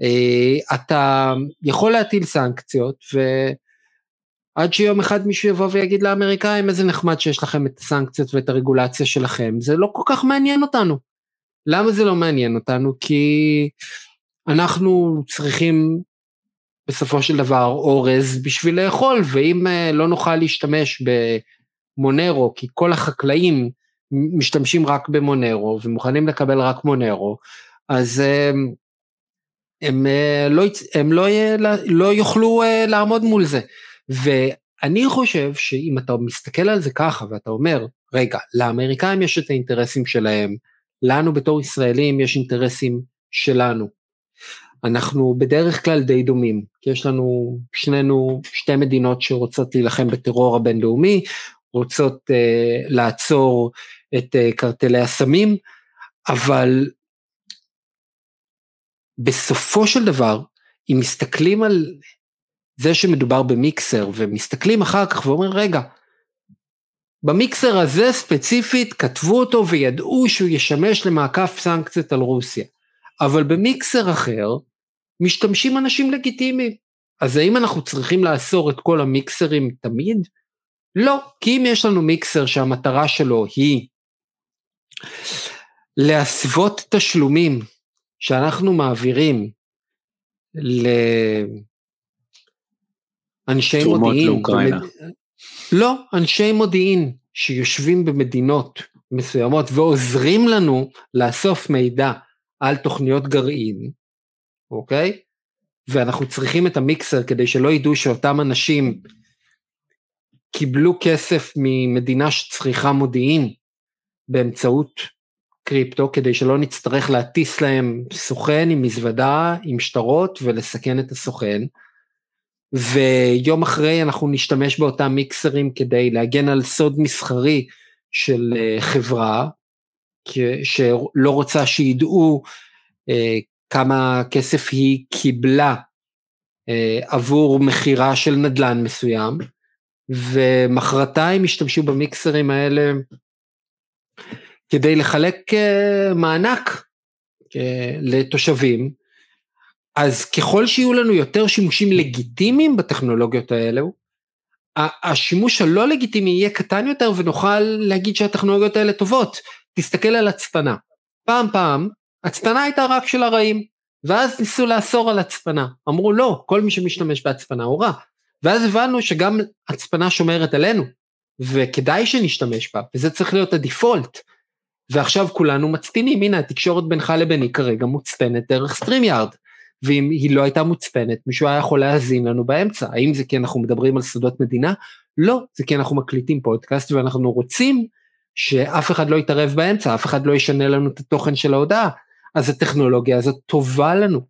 אה, אתה יכול להטיל סנקציות ועד שיום אחד מישהו יבוא ויגיד לאמריקאים איזה נחמד שיש לכם את הסנקציות ואת הרגולציה שלכם, זה לא כל כך מעניין אותנו. למה זה לא מעניין אותנו? כי אנחנו צריכים בסופו של דבר אורז בשביל לאכול, ואם אה, לא נוכל להשתמש במונרו, כי כל החקלאים משתמשים רק במונרו ומוכנים לקבל רק מונרו, אז אה, הם, אה, לא, הם לא, לא יוכלו לעמוד מול זה. ואני חושב שאם אתה מסתכל על זה ככה ואתה אומר, רגע, לאמריקאים יש את האינטרסים שלהם, לנו בתור ישראלים יש אינטרסים שלנו. אנחנו בדרך כלל די דומים, כי יש לנו שנינו שתי מדינות שרוצות להילחם בטרור הבינלאומי, רוצות uh, לעצור את uh, קרטלי הסמים, אבל בסופו של דבר, אם מסתכלים על זה שמדובר במיקסר, ומסתכלים אחר כך ואומרים, רגע, במיקסר הזה ספציפית כתבו אותו וידעו שהוא ישמש למעקף סנקציות על רוסיה. אבל במיקסר אחר, משתמשים אנשים לגיטימיים. אז האם אנחנו צריכים לאסור את כל המיקסרים תמיד? לא, כי אם יש לנו מיקסר שהמטרה שלו היא להסוות תשלומים שאנחנו מעבירים לאנשי מודיעין, לאוקראינה. במד... לא, אנשי מודיעין שיושבים במדינות מסוימות ועוזרים לנו לאסוף מידע על תוכניות גרעין, אוקיי? ואנחנו צריכים את המיקסר כדי שלא ידעו שאותם אנשים קיבלו כסף ממדינה שצריכה מודיעין באמצעות קריפטו, כדי שלא נצטרך להטיס להם סוכן עם מזוודה, עם שטרות ולסכן את הסוכן. ויום אחרי אנחנו נשתמש באותם מיקסרים כדי להגן על סוד מסחרי של אה, חברה, שלא רוצה שידעו אה, כמה כסף היא קיבלה אה, עבור מכירה של נדל"ן מסוים, ומחרתיים השתמשו במיקסרים האלה כדי לחלק אה, מענק אה, לתושבים, אז ככל שיהיו לנו יותר שימושים לגיטימיים בטכנולוגיות האלו, השימוש הלא לגיטימי יהיה קטן יותר ונוכל להגיד שהטכנולוגיות האלה טובות. תסתכל על הצפנה. פעם פעם הצפנה הייתה רק של הרעים, ואז ניסו לאסור על הצפנה. אמרו לא, כל מי שמשתמש בהצפנה הוא רע. ואז הבנו שגם הצפנה שומרת עלינו, וכדאי שנשתמש בה, וזה צריך להיות ה default. ועכשיו כולנו מצפינים, הנה התקשורת בינך לביני כרגע מוצפנת דרך StreamYard. ואם היא לא הייתה מוצפנת, מישהו היה יכול להאזין לנו באמצע. האם זה כי אנחנו מדברים על סודות מדינה? לא, זה כי אנחנו מקליטים פודקאסט ואנחנו רוצים שאף אחד לא יתערב באמצע, אף אחד לא ישנה לנו את התוכן של ההודעה. אז הטכנולוגיה הזאת טובה לנו.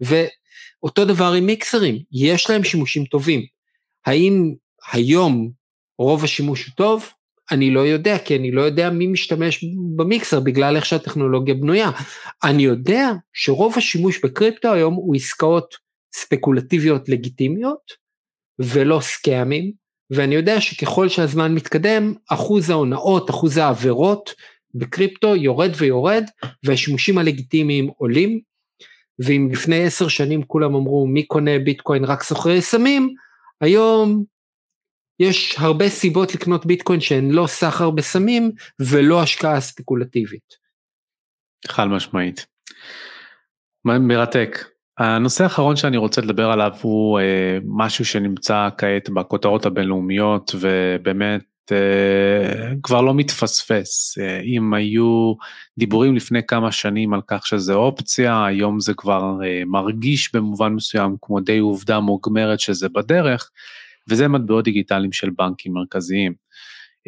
ואותו דבר עם מיקסרים, יש להם שימושים טובים. האם היום רוב השימוש הוא טוב? אני לא יודע, כי אני לא יודע מי משתמש במיקסר בגלל איך שהטכנולוגיה בנויה. אני יודע שרוב השימוש בקריפטו היום הוא עסקאות ספקולטיביות לגיטימיות ולא סקאמים, ואני יודע שככל שהזמן מתקדם, אחוז ההונאות, אחוז העבירות בקריפטו יורד ויורד, והשימושים הלגיטימיים עולים, ואם לפני עשר שנים כולם אמרו מי קונה ביטקוין רק סוחרי סמים, היום יש הרבה סיבות לקנות ביטקוין שהן לא סחר בסמים ולא השקעה ספקולטיבית. חד משמעית. מרתק. הנושא האחרון שאני רוצה לדבר עליו הוא אה, משהו שנמצא כעת בכותרות הבינלאומיות ובאמת אה, כבר לא מתפספס. אה, אם היו דיבורים לפני כמה שנים על כך שזה אופציה, היום זה כבר אה, מרגיש במובן מסוים כמו די עובדה מוגמרת שזה בדרך, וזה מטבעות דיגיטליים של בנקים מרכזיים.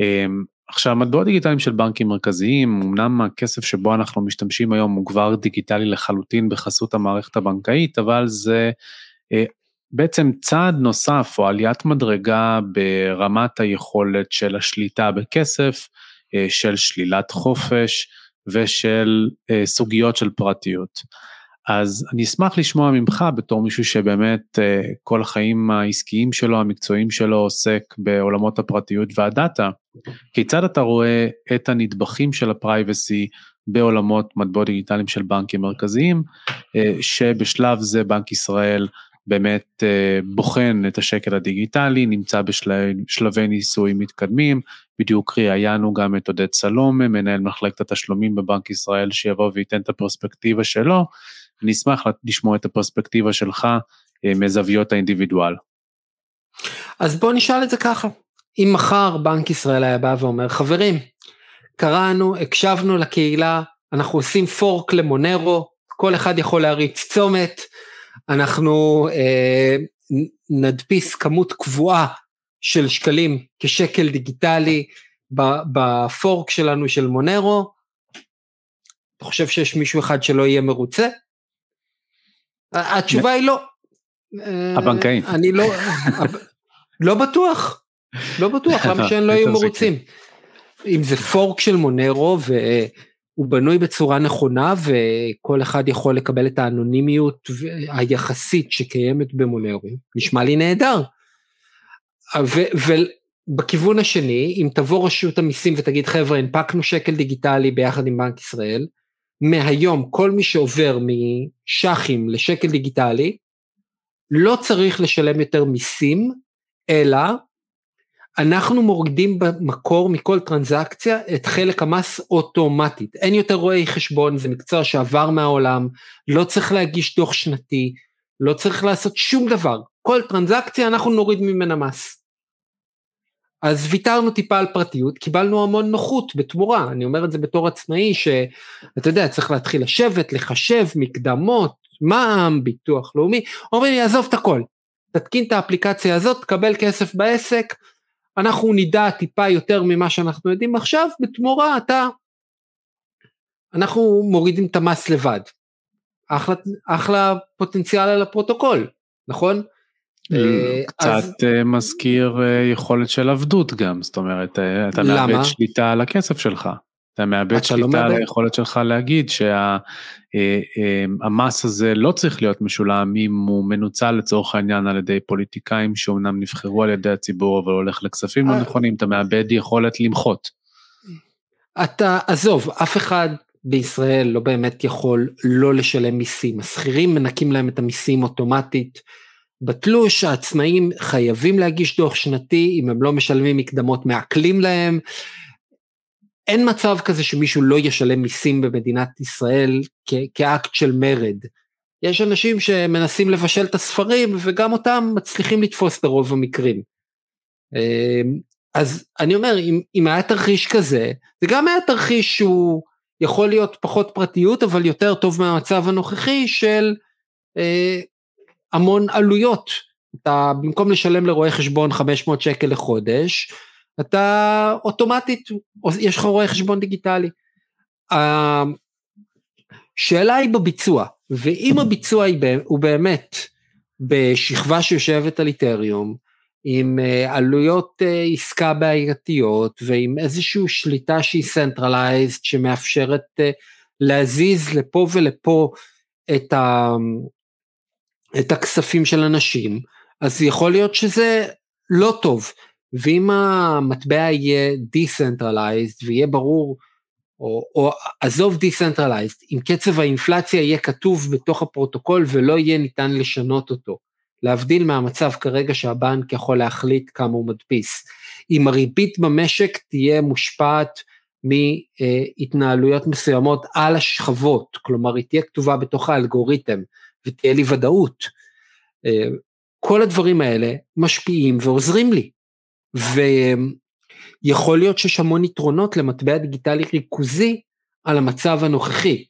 אה, עכשיו, מטבעות דיגיטליים של בנקים מרכזיים, אמנם הכסף שבו אנחנו משתמשים היום הוא כבר דיגיטלי לחלוטין בחסות המערכת הבנקאית, אבל זה אה, בעצם צעד נוסף או עליית מדרגה ברמת היכולת של השליטה בכסף, אה, של שלילת חופש ושל אה, סוגיות של פרטיות. אז אני אשמח לשמוע ממך בתור מישהו שבאמת כל החיים העסקיים שלו, המקצועיים שלו עוסק בעולמות הפרטיות והדאטה, כיצד אתה רואה את הנדבכים של הפרייבסי בעולמות מטבעות דיגיטליים של בנקים מרכזיים, אה, שבשלב זה בנק ישראל באמת אה, בוחן את השקל הדיגיטלי, נמצא בשלבי ניסוי מתקדמים, בדיוק ראיינו גם את עודד סלומה, מנהל מחלקת התשלומים בבנק ישראל, שיבוא וייתן את הפרספקטיבה שלו, אני אשמח לשמוע את הפרספקטיבה שלך אה, מזוויות האינדיבידואל. אז בוא נשאל את זה ככה, אם מחר בנק ישראל היה בא ואומר, חברים, קראנו, הקשבנו לקהילה, אנחנו עושים פורק למונרו, כל אחד יכול להריץ צומת, אנחנו אה, נדפיס כמות קבועה של שקלים כשקל דיגיטלי בפורק שלנו של מונרו, אתה חושב שיש מישהו אחד שלא יהיה מרוצה? התשובה היא לא. הבנקאים. אני לא, לא בטוח. לא בטוח, למה שהם לא יהיו מרוצים? אם זה פורק של מונרו והוא בנוי בצורה נכונה וכל אחד יכול לקבל את האנונימיות היחסית שקיימת במונרו, נשמע לי נהדר. ובכיוון השני, אם תבוא רשות המיסים ותגיד חבר'ה הנפקנו שקל דיגיטלי ביחד עם בנק ישראל, מהיום כל מי שעובר משחים לשקל דיגיטלי, לא צריך לשלם יותר מיסים, אלא אנחנו מורידים במקור מכל טרנזקציה את חלק המס אוטומטית. אין יותר רואי חשבון, זה מקצוע שעבר מהעולם, לא צריך להגיש דוח שנתי, לא צריך לעשות שום דבר. כל טרנזקציה אנחנו נוריד ממנה מס. אז ויתרנו טיפה על פרטיות, קיבלנו המון נוחות בתמורה, אני אומר את זה בתור עצמאי, שאתה יודע, צריך להתחיל לשבת, לחשב, מקדמות, מע"מ, ביטוח לאומי, אומרים לי, עזוב את הכל, תתקין את האפליקציה הזאת, תקבל כסף בעסק, אנחנו נדע טיפה יותר ממה שאנחנו יודעים עכשיו, בתמורה אתה, אנחנו מורידים את המס לבד. אחלה, אחלה פוטנציאל על הפרוטוקול, נכון? אה, קצת אז... אה, מזכיר אה, יכולת של עבדות גם, זאת אומרת, אתה מאבד שליטה על הכסף שלך. אתה מאבד שליטה על היכולת שלך להגיד שהמס אה, אה, הזה לא צריך להיות משולם אם הוא מנוצל לצורך העניין על ידי פוליטיקאים שאומנם נבחרו על ידי הציבור אבל הולך לכספים לא נכונים, אתה מאבד יכולת למחות. אתה, עזוב, אף אחד בישראל לא באמת יכול לא לשלם מיסים, השכירים מנקים להם את המיסים אוטומטית. בתלוש העצמאים חייבים להגיש דוח שנתי, אם הם לא משלמים מקדמות מעקלים להם, אין מצב כזה שמישהו לא ישלם מיסים במדינת ישראל כאקט של מרד. יש אנשים שמנסים לבשל את הספרים וגם אותם מצליחים לתפוס ברוב המקרים. אמ, אז אני אומר, אם, אם היה תרחיש כזה, זה גם היה תרחיש שהוא יכול להיות פחות פרטיות, אבל יותר טוב מהמצב הנוכחי של אה, המון עלויות. אתה במקום לשלם לרואה חשבון 500 שקל לחודש, אתה אוטומטית, יש לך רואה חשבון דיגיטלי. השאלה היא בביצוע, ואם הביצוע הוא באמת בשכבה שיושבת על איתריום, עם אה, עלויות אה, עסקה בעייתיות ועם איזושהי שליטה שהיא centralized שמאפשרת אה, להזיז לפה ולפה את, ה, את הכספים של אנשים, אז יכול להיות שזה לא טוב. ואם המטבע יהיה decentralized ויהיה ברור, או, או עזוב Decentralized, אם קצב האינפלציה יהיה כתוב בתוך הפרוטוקול ולא יהיה ניתן לשנות אותו, להבדיל מהמצב כרגע שהבנק יכול להחליט כמה הוא מדפיס. אם הריבית במשק תהיה מושפעת מהתנהלויות מסוימות על השכבות, כלומר היא תהיה כתובה בתוך האלגוריתם ותהיה לי ודאות. אה, כל הדברים האלה משפיעים ועוזרים לי. ויכול להיות שיש המון יתרונות למטבע דיגיטלי ריכוזי על המצב הנוכחי.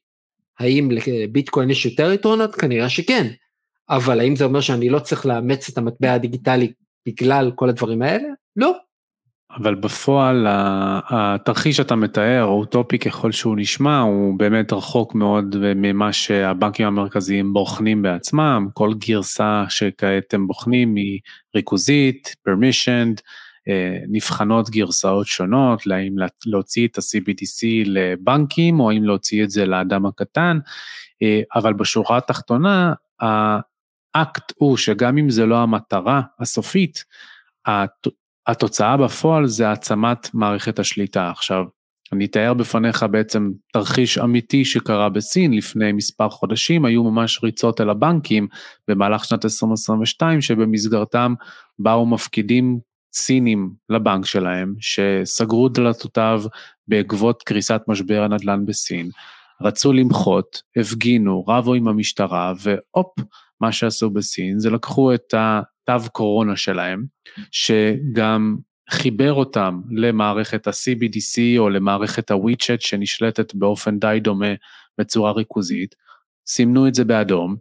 האם לביטקוין יש יותר יתרונות? כנראה שכן. אבל האם זה אומר שאני לא צריך לאמץ את המטבע הדיגיטלי בגלל כל הדברים האלה? לא. אבל בפועל התרחיש שאתה מתאר, אוטופי ככל שהוא נשמע, הוא באמת רחוק מאוד ממה שהבנקים המרכזיים בוחנים בעצמם, כל גרסה שכעת הם בוחנים היא ריכוזית, permissioned, אה, נבחנות גרסאות שונות, האם להוציא את ה-CBDC לבנקים או האם להוציא את זה לאדם הקטן, אה, אבל בשורה התחתונה, האקט הוא שגם אם זה לא המטרה הסופית, התוצאה בפועל זה העצמת מערכת השליטה. עכשיו, אני אתאר בפניך בעצם תרחיש אמיתי שקרה בסין לפני מספר חודשים, היו ממש ריצות אל הבנקים במהלך שנת 2022, שבמסגרתם באו מפקידים סינים לבנק שלהם, שסגרו דלתותיו בעקבות קריסת משבר הנדל"ן בסין, רצו למחות, הפגינו, רבו עם המשטרה, והופ, מה שעשו בסין זה לקחו את התו קורונה שלהם, שגם חיבר אותם למערכת ה-CBDC או למערכת ה-WeChat שנשלטת באופן די דומה בצורה ריכוזית, סימנו את זה באדום,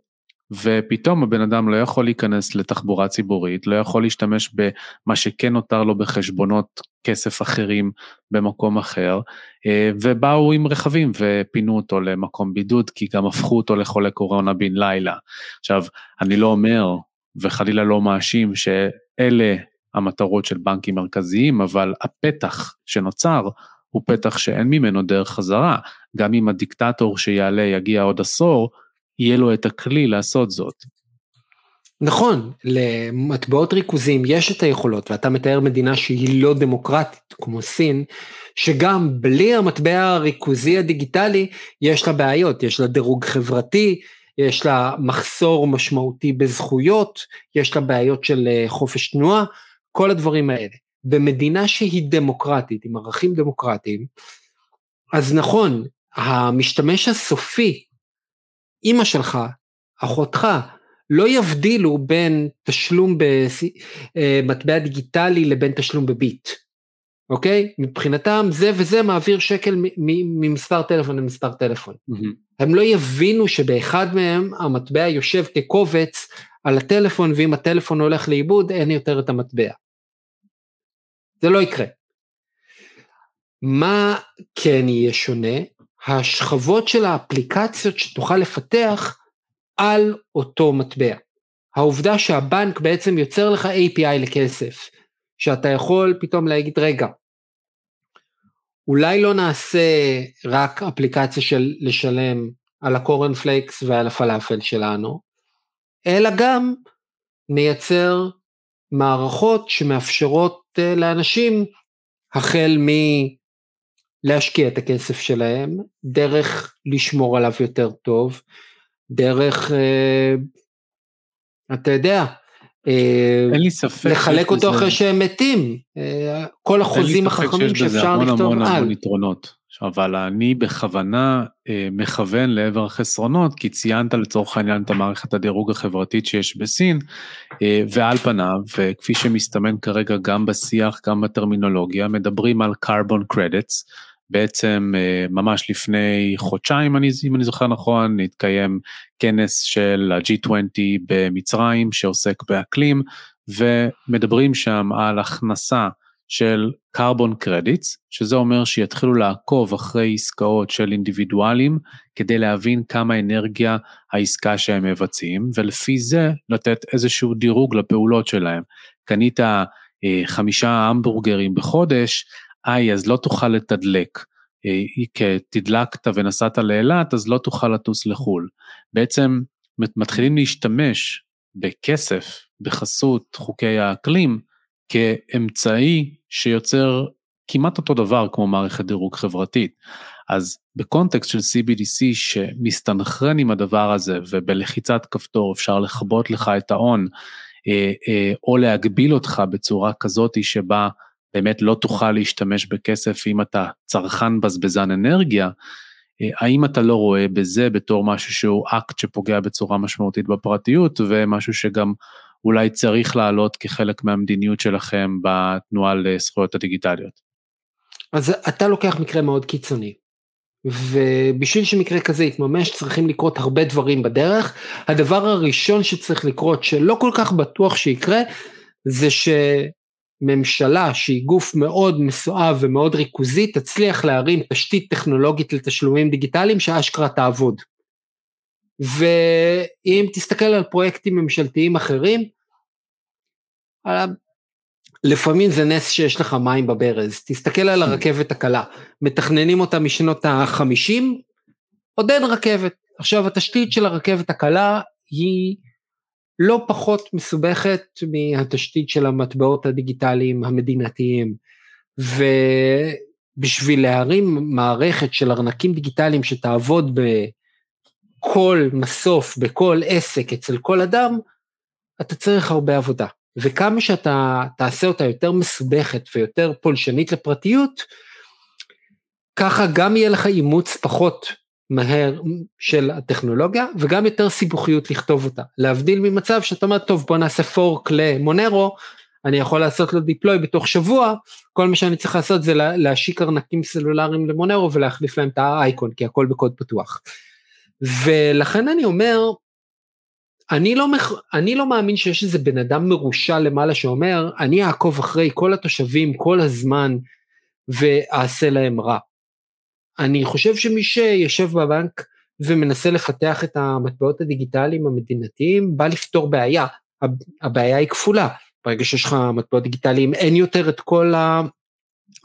ופתאום הבן אדם לא יכול להיכנס לתחבורה ציבורית, לא יכול להשתמש במה שכן נותר לו בחשבונות כסף אחרים במקום אחר, אה, ובאו עם רכבים ופינו אותו למקום בידוד, כי גם הפכו אותו לחולה קורונה בן לילה. עכשיו, אני לא אומר, וחלילה לא מאשים, שאלה המטרות של בנקים מרכזיים, אבל הפתח שנוצר הוא פתח שאין ממנו דרך חזרה. גם אם הדיקטטור שיעלה יגיע עוד עשור, יהיה לו את הכלי לעשות זאת. נכון, למטבעות ריכוזים יש את היכולות, ואתה מתאר מדינה שהיא לא דמוקרטית כמו סין, שגם בלי המטבע הריכוזי הדיגיטלי יש לה בעיות, יש לה דירוג חברתי, יש לה מחסור משמעותי בזכויות, יש לה בעיות של אה, חופש תנועה, כל הדברים האלה. במדינה שהיא דמוקרטית, עם ערכים דמוקרטיים, אז נכון, המשתמש הסופי אימא שלך, אחותך, לא יבדילו בין תשלום במטבע אה, דיגיטלי לבין תשלום בביט, אוקיי? מבחינתם זה וזה מעביר שקל ממספר טלפון למספר טלפון. Mm-hmm. הם לא יבינו שבאחד מהם המטבע יושב כקובץ על הטלפון ואם הטלפון הולך לאיבוד אין יותר את המטבע. זה לא יקרה. מה כן יהיה שונה? השכבות של האפליקציות שתוכל לפתח על אותו מטבע. העובדה שהבנק בעצם יוצר לך API לכסף, שאתה יכול פתאום להגיד רגע, אולי לא נעשה רק אפליקציה של לשלם על הקורנפלייקס ועל הפלאפל שלנו, אלא גם נייצר מערכות שמאפשרות אה, לאנשים החל מ... להשקיע את הכסף שלהם, דרך לשמור עליו יותר טוב, דרך, אה, אתה יודע, אין לי ספק לחלק אותו אחרי שהם מתים, אה, כל החוזים החכמים שאפשר לכתוב על. המון המון יתרונות. אבל אני בכוונה אה, מכוון לעבר החסרונות, כי ציינת לצורך העניין את המערכת הדירוג החברתית שיש בסין, אה, ועל פניו, וכפי שמסתמן כרגע גם בשיח, גם בטרמינולוגיה, מדברים על carbon credits, בעצם אה, ממש לפני חודשיים, אם אני זוכר נכון, התקיים כנס של ה-G20 במצרים שעוסק באקלים, ומדברים שם על הכנסה של carbon credits, שזה אומר שיתחילו לעקוב אחרי עסקאות של אינדיבידואלים, כדי להבין כמה אנרגיה העסקה שהם מבצעים, ולפי זה לתת איזשהו דירוג לפעולות שלהם. קנית אה, חמישה המבורגרים בחודש, היי, אז לא תוכל לתדלק. אה, כי תדלקת ונסעת לאילת, אז לא תוכל לטוס לחו"ל. בעצם מתחילים להשתמש בכסף, בחסות חוקי האקלים, כאמצעי שיוצר כמעט אותו דבר כמו מערכת דירוג חברתית. אז בקונטקסט של CBDC שמסתנכרן עם הדבר הזה ובלחיצת כפתור אפשר לכבות לך את ההון, אה, אה, או להגביל אותך בצורה כזאת שבה באמת לא תוכל להשתמש בכסף אם אתה צרכן בזבזן אנרגיה, אה, האם אתה לא רואה בזה בתור משהו שהוא אקט שפוגע בצורה משמעותית בפרטיות ומשהו שגם אולי צריך לעלות כחלק מהמדיניות שלכם בתנועה לזכויות הדיגיטליות? אז אתה לוקח מקרה מאוד קיצוני. ובשביל שמקרה כזה יתממש צריכים לקרות הרבה דברים בדרך. הדבר הראשון שצריך לקרות שלא כל כך בטוח שיקרה זה שממשלה שהיא גוף מאוד מסואב ומאוד ריכוזי תצליח להרים תשתית טכנולוגית לתשלומים דיגיטליים שאשכרה תעבוד. ואם תסתכל על פרויקטים ממשלתיים אחרים, לפעמים זה נס שיש לך מים בברז, תסתכל על הרכבת הקלה, מתכננים אותה משנות ה-50, עוד אין רכבת. עכשיו התשתית של הרכבת הקלה היא לא פחות מסובכת מהתשתית של המטבעות הדיגיטליים המדינתיים, ובשביל להרים מערכת של ארנקים דיגיטליים שתעבוד בכל מסוף, בכל עסק, אצל כל אדם, אתה צריך הרבה עבודה. וכמה שאתה תעשה אותה יותר מסובכת ויותר פולשנית לפרטיות, ככה גם יהיה לך אימוץ פחות מהר של הטכנולוגיה, וגם יותר סיבוכיות לכתוב אותה. להבדיל ממצב שאתה אומר, טוב בוא נעשה פורק למונרו, אני יכול לעשות לו דיפלוי בתוך שבוע, כל מה שאני צריך לעשות זה להשיק ארנקים סלולריים למונרו ולהחליף להם את האייקון, כי הכל בקוד פתוח. ולכן אני אומר, אני לא, מח... אני לא מאמין שיש איזה בן אדם מרושע למעלה שאומר, אני אעקוב אחרי כל התושבים כל הזמן ואעשה להם רע. אני חושב שמי שיושב בבנק ומנסה לפתח את המטבעות הדיגיטליים המדינתיים, בא לפתור בעיה. הבעיה היא כפולה. ברגע שיש לך מטבעות דיגיטליים, אין יותר את כל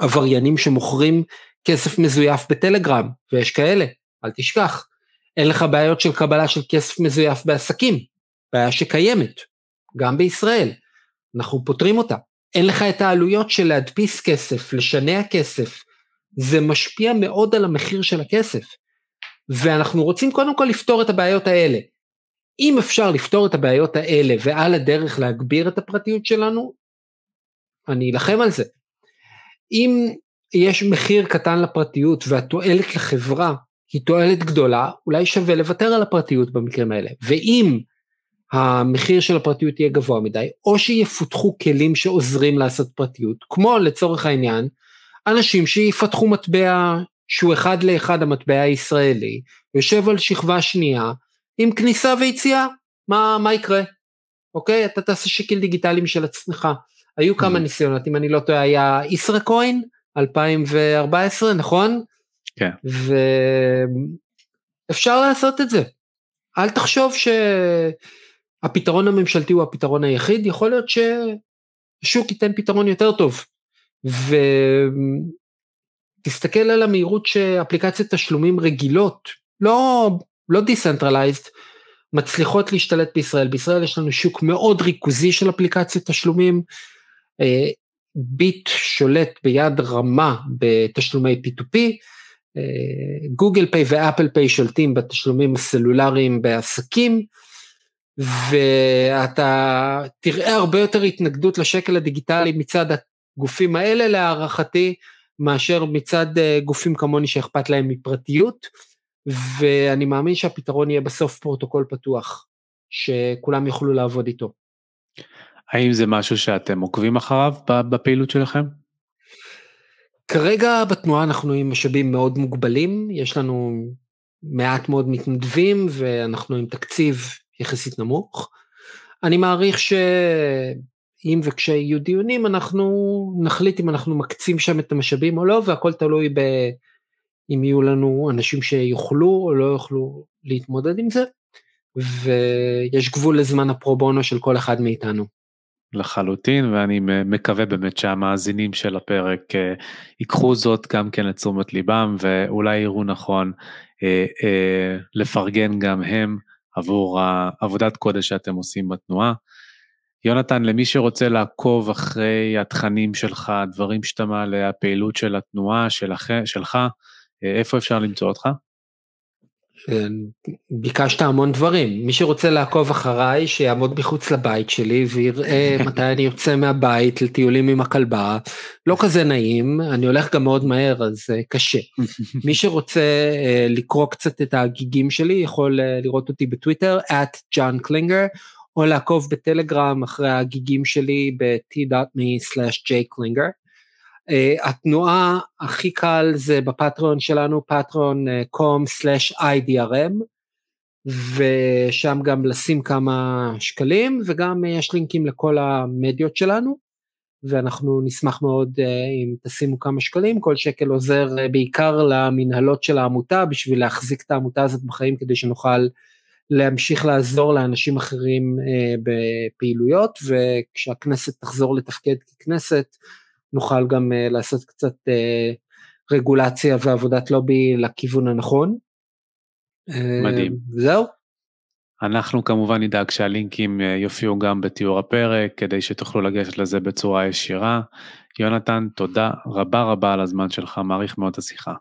העבריינים שמוכרים כסף מזויף בטלגרם, ויש כאלה, אל תשכח. אין לך בעיות של קבלה של כסף מזויף בעסקים, בעיה שקיימת, גם בישראל, אנחנו פותרים אותה. אין לך את העלויות של להדפיס כסף, לשנע כסף, זה משפיע מאוד על המחיר של הכסף. ואנחנו רוצים קודם כל לפתור את הבעיות האלה. אם אפשר לפתור את הבעיות האלה ועל הדרך להגביר את הפרטיות שלנו, אני אלחם על זה. אם יש מחיר קטן לפרטיות והתועלת לחברה היא תועלת גדולה, אולי שווה לוותר על הפרטיות במקרים האלה. ואם המחיר של הפרטיות יהיה גבוה מדי, או שיפותחו כלים שעוזרים לעשות פרטיות, כמו לצורך העניין, אנשים שיפתחו מטבע שהוא אחד לאחד המטבע הישראלי, יושב על שכבה שנייה, עם כניסה ויציאה, מה, מה יקרה? אוקיי? אתה תעשה שקל דיגיטלי משל עצמך. היו כמה ניסיונות, אם אני לא טועה, היה ישראקוין, 2014, נכון? כן. ואפשר לעשות את זה. אל תחשוב ש... הפתרון הממשלתי הוא הפתרון היחיד, יכול להיות שהשוק ייתן פתרון יותר טוב. ותסתכל על המהירות שאפליקציות תשלומים רגילות, לא, לא decentralized, מצליחות להשתלט בישראל. בישראל יש לנו שוק מאוד ריכוזי של אפליקציות תשלומים. אה, ביט שולט ביד רמה בתשלומי P2P, גוגל פיי ואפל פיי שולטים בתשלומים הסלולריים בעסקים. ואתה תראה הרבה יותר התנגדות לשקל הדיגיטלי מצד הגופים האלה להערכתי, מאשר מצד אה, גופים כמוני שאכפת להם מפרטיות, ואני מאמין שהפתרון יהיה בסוף פרוטוקול פתוח, שכולם יוכלו לעבוד איתו. האם זה משהו שאתם עוקבים אחריו בפעילות שלכם? כרגע בתנועה אנחנו עם משאבים מאוד מוגבלים, יש לנו מעט מאוד מתנדבים ואנחנו עם תקציב יחסית נמוך. אני מעריך שאם וכשיהיו דיונים אנחנו נחליט אם אנחנו מקצים שם את המשאבים או לא והכל תלוי ב... אם יהיו לנו אנשים שיוכלו או לא יוכלו להתמודד עם זה ויש גבול לזמן הפרו בונו של כל אחד מאיתנו. לחלוטין ואני מקווה באמת שהמאזינים של הפרק אה, ייקחו זאת גם כן לתשומת ליבם ואולי יראו נכון אה, אה, לפרגן גם הם עבור העבודת קודש שאתם עושים בתנועה. יונתן, למי שרוצה לעקוב אחרי התכנים שלך, הדברים שאתה מעלה, הפעילות של התנועה שלך, שלך איפה אפשר למצוא אותך? ביקשת המון דברים, מי שרוצה לעקוב אחריי שיעמוד מחוץ לבית שלי ויראה מתי אני יוצא מהבית לטיולים עם הכלבה, לא כזה נעים, אני הולך גם מאוד מהר אז קשה. מי שרוצה לקרוא קצת את הגיגים שלי יכול לראות אותי בטוויטר, at ג'ון קלינגר, או לעקוב בטלגרם אחרי הגיגים שלי ב-t.me/jklinger. Uh, התנועה הכי קל זה בפטריון שלנו, patreon.com/idrm, ושם גם לשים כמה שקלים, וגם uh, יש לינקים לכל המדיות שלנו, ואנחנו נשמח מאוד uh, אם תשימו כמה שקלים, כל שקל עוזר uh, בעיקר למנהלות של העמותה, בשביל להחזיק את העמותה הזאת בחיים, כדי שנוכל להמשיך לעזור לאנשים אחרים uh, בפעילויות, וכשהכנסת תחזור לתפקד ככנסת, נוכל גם uh, לעשות קצת uh, רגולציה ועבודת לובי לכיוון הנכון. מדהים. Uh, זהו. אנחנו כמובן נדאג שהלינקים יופיעו גם בתיאור הפרק כדי שתוכלו לגשת לזה בצורה ישירה. יונתן, תודה רבה רבה על הזמן שלך, מעריך מאוד את השיחה.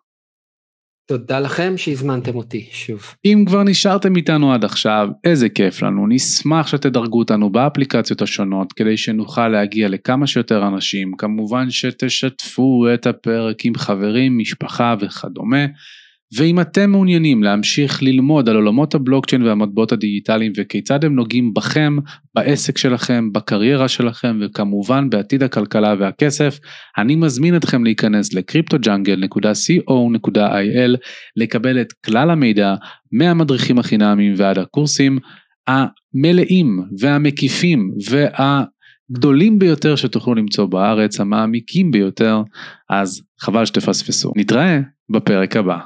תודה לכם שהזמנתם אותי שוב. אם כבר נשארתם איתנו עד עכשיו, איזה כיף לנו, נשמח שתדרגו אותנו באפליקציות השונות כדי שנוכל להגיע לכמה שיותר אנשים, כמובן שתשתפו את הפרק עם חברים, משפחה וכדומה. ואם אתם מעוניינים להמשיך ללמוד על עולמות הבלוקצ'יין והמטבעות הדיגיטליים וכיצד הם נוגעים בכם, בעסק שלכם, בקריירה שלכם וכמובן בעתיד הכלכלה והכסף, אני מזמין אתכם להיכנס ל-cryptojungle.co.il לקבל את כלל המידע מהמדריכים החינמיים ועד הקורסים המלאים והמקיפים וה... גדולים ביותר שתוכלו למצוא בארץ, המעמיקים ביותר, אז חבל שתפספסו. נתראה בפרק הבא.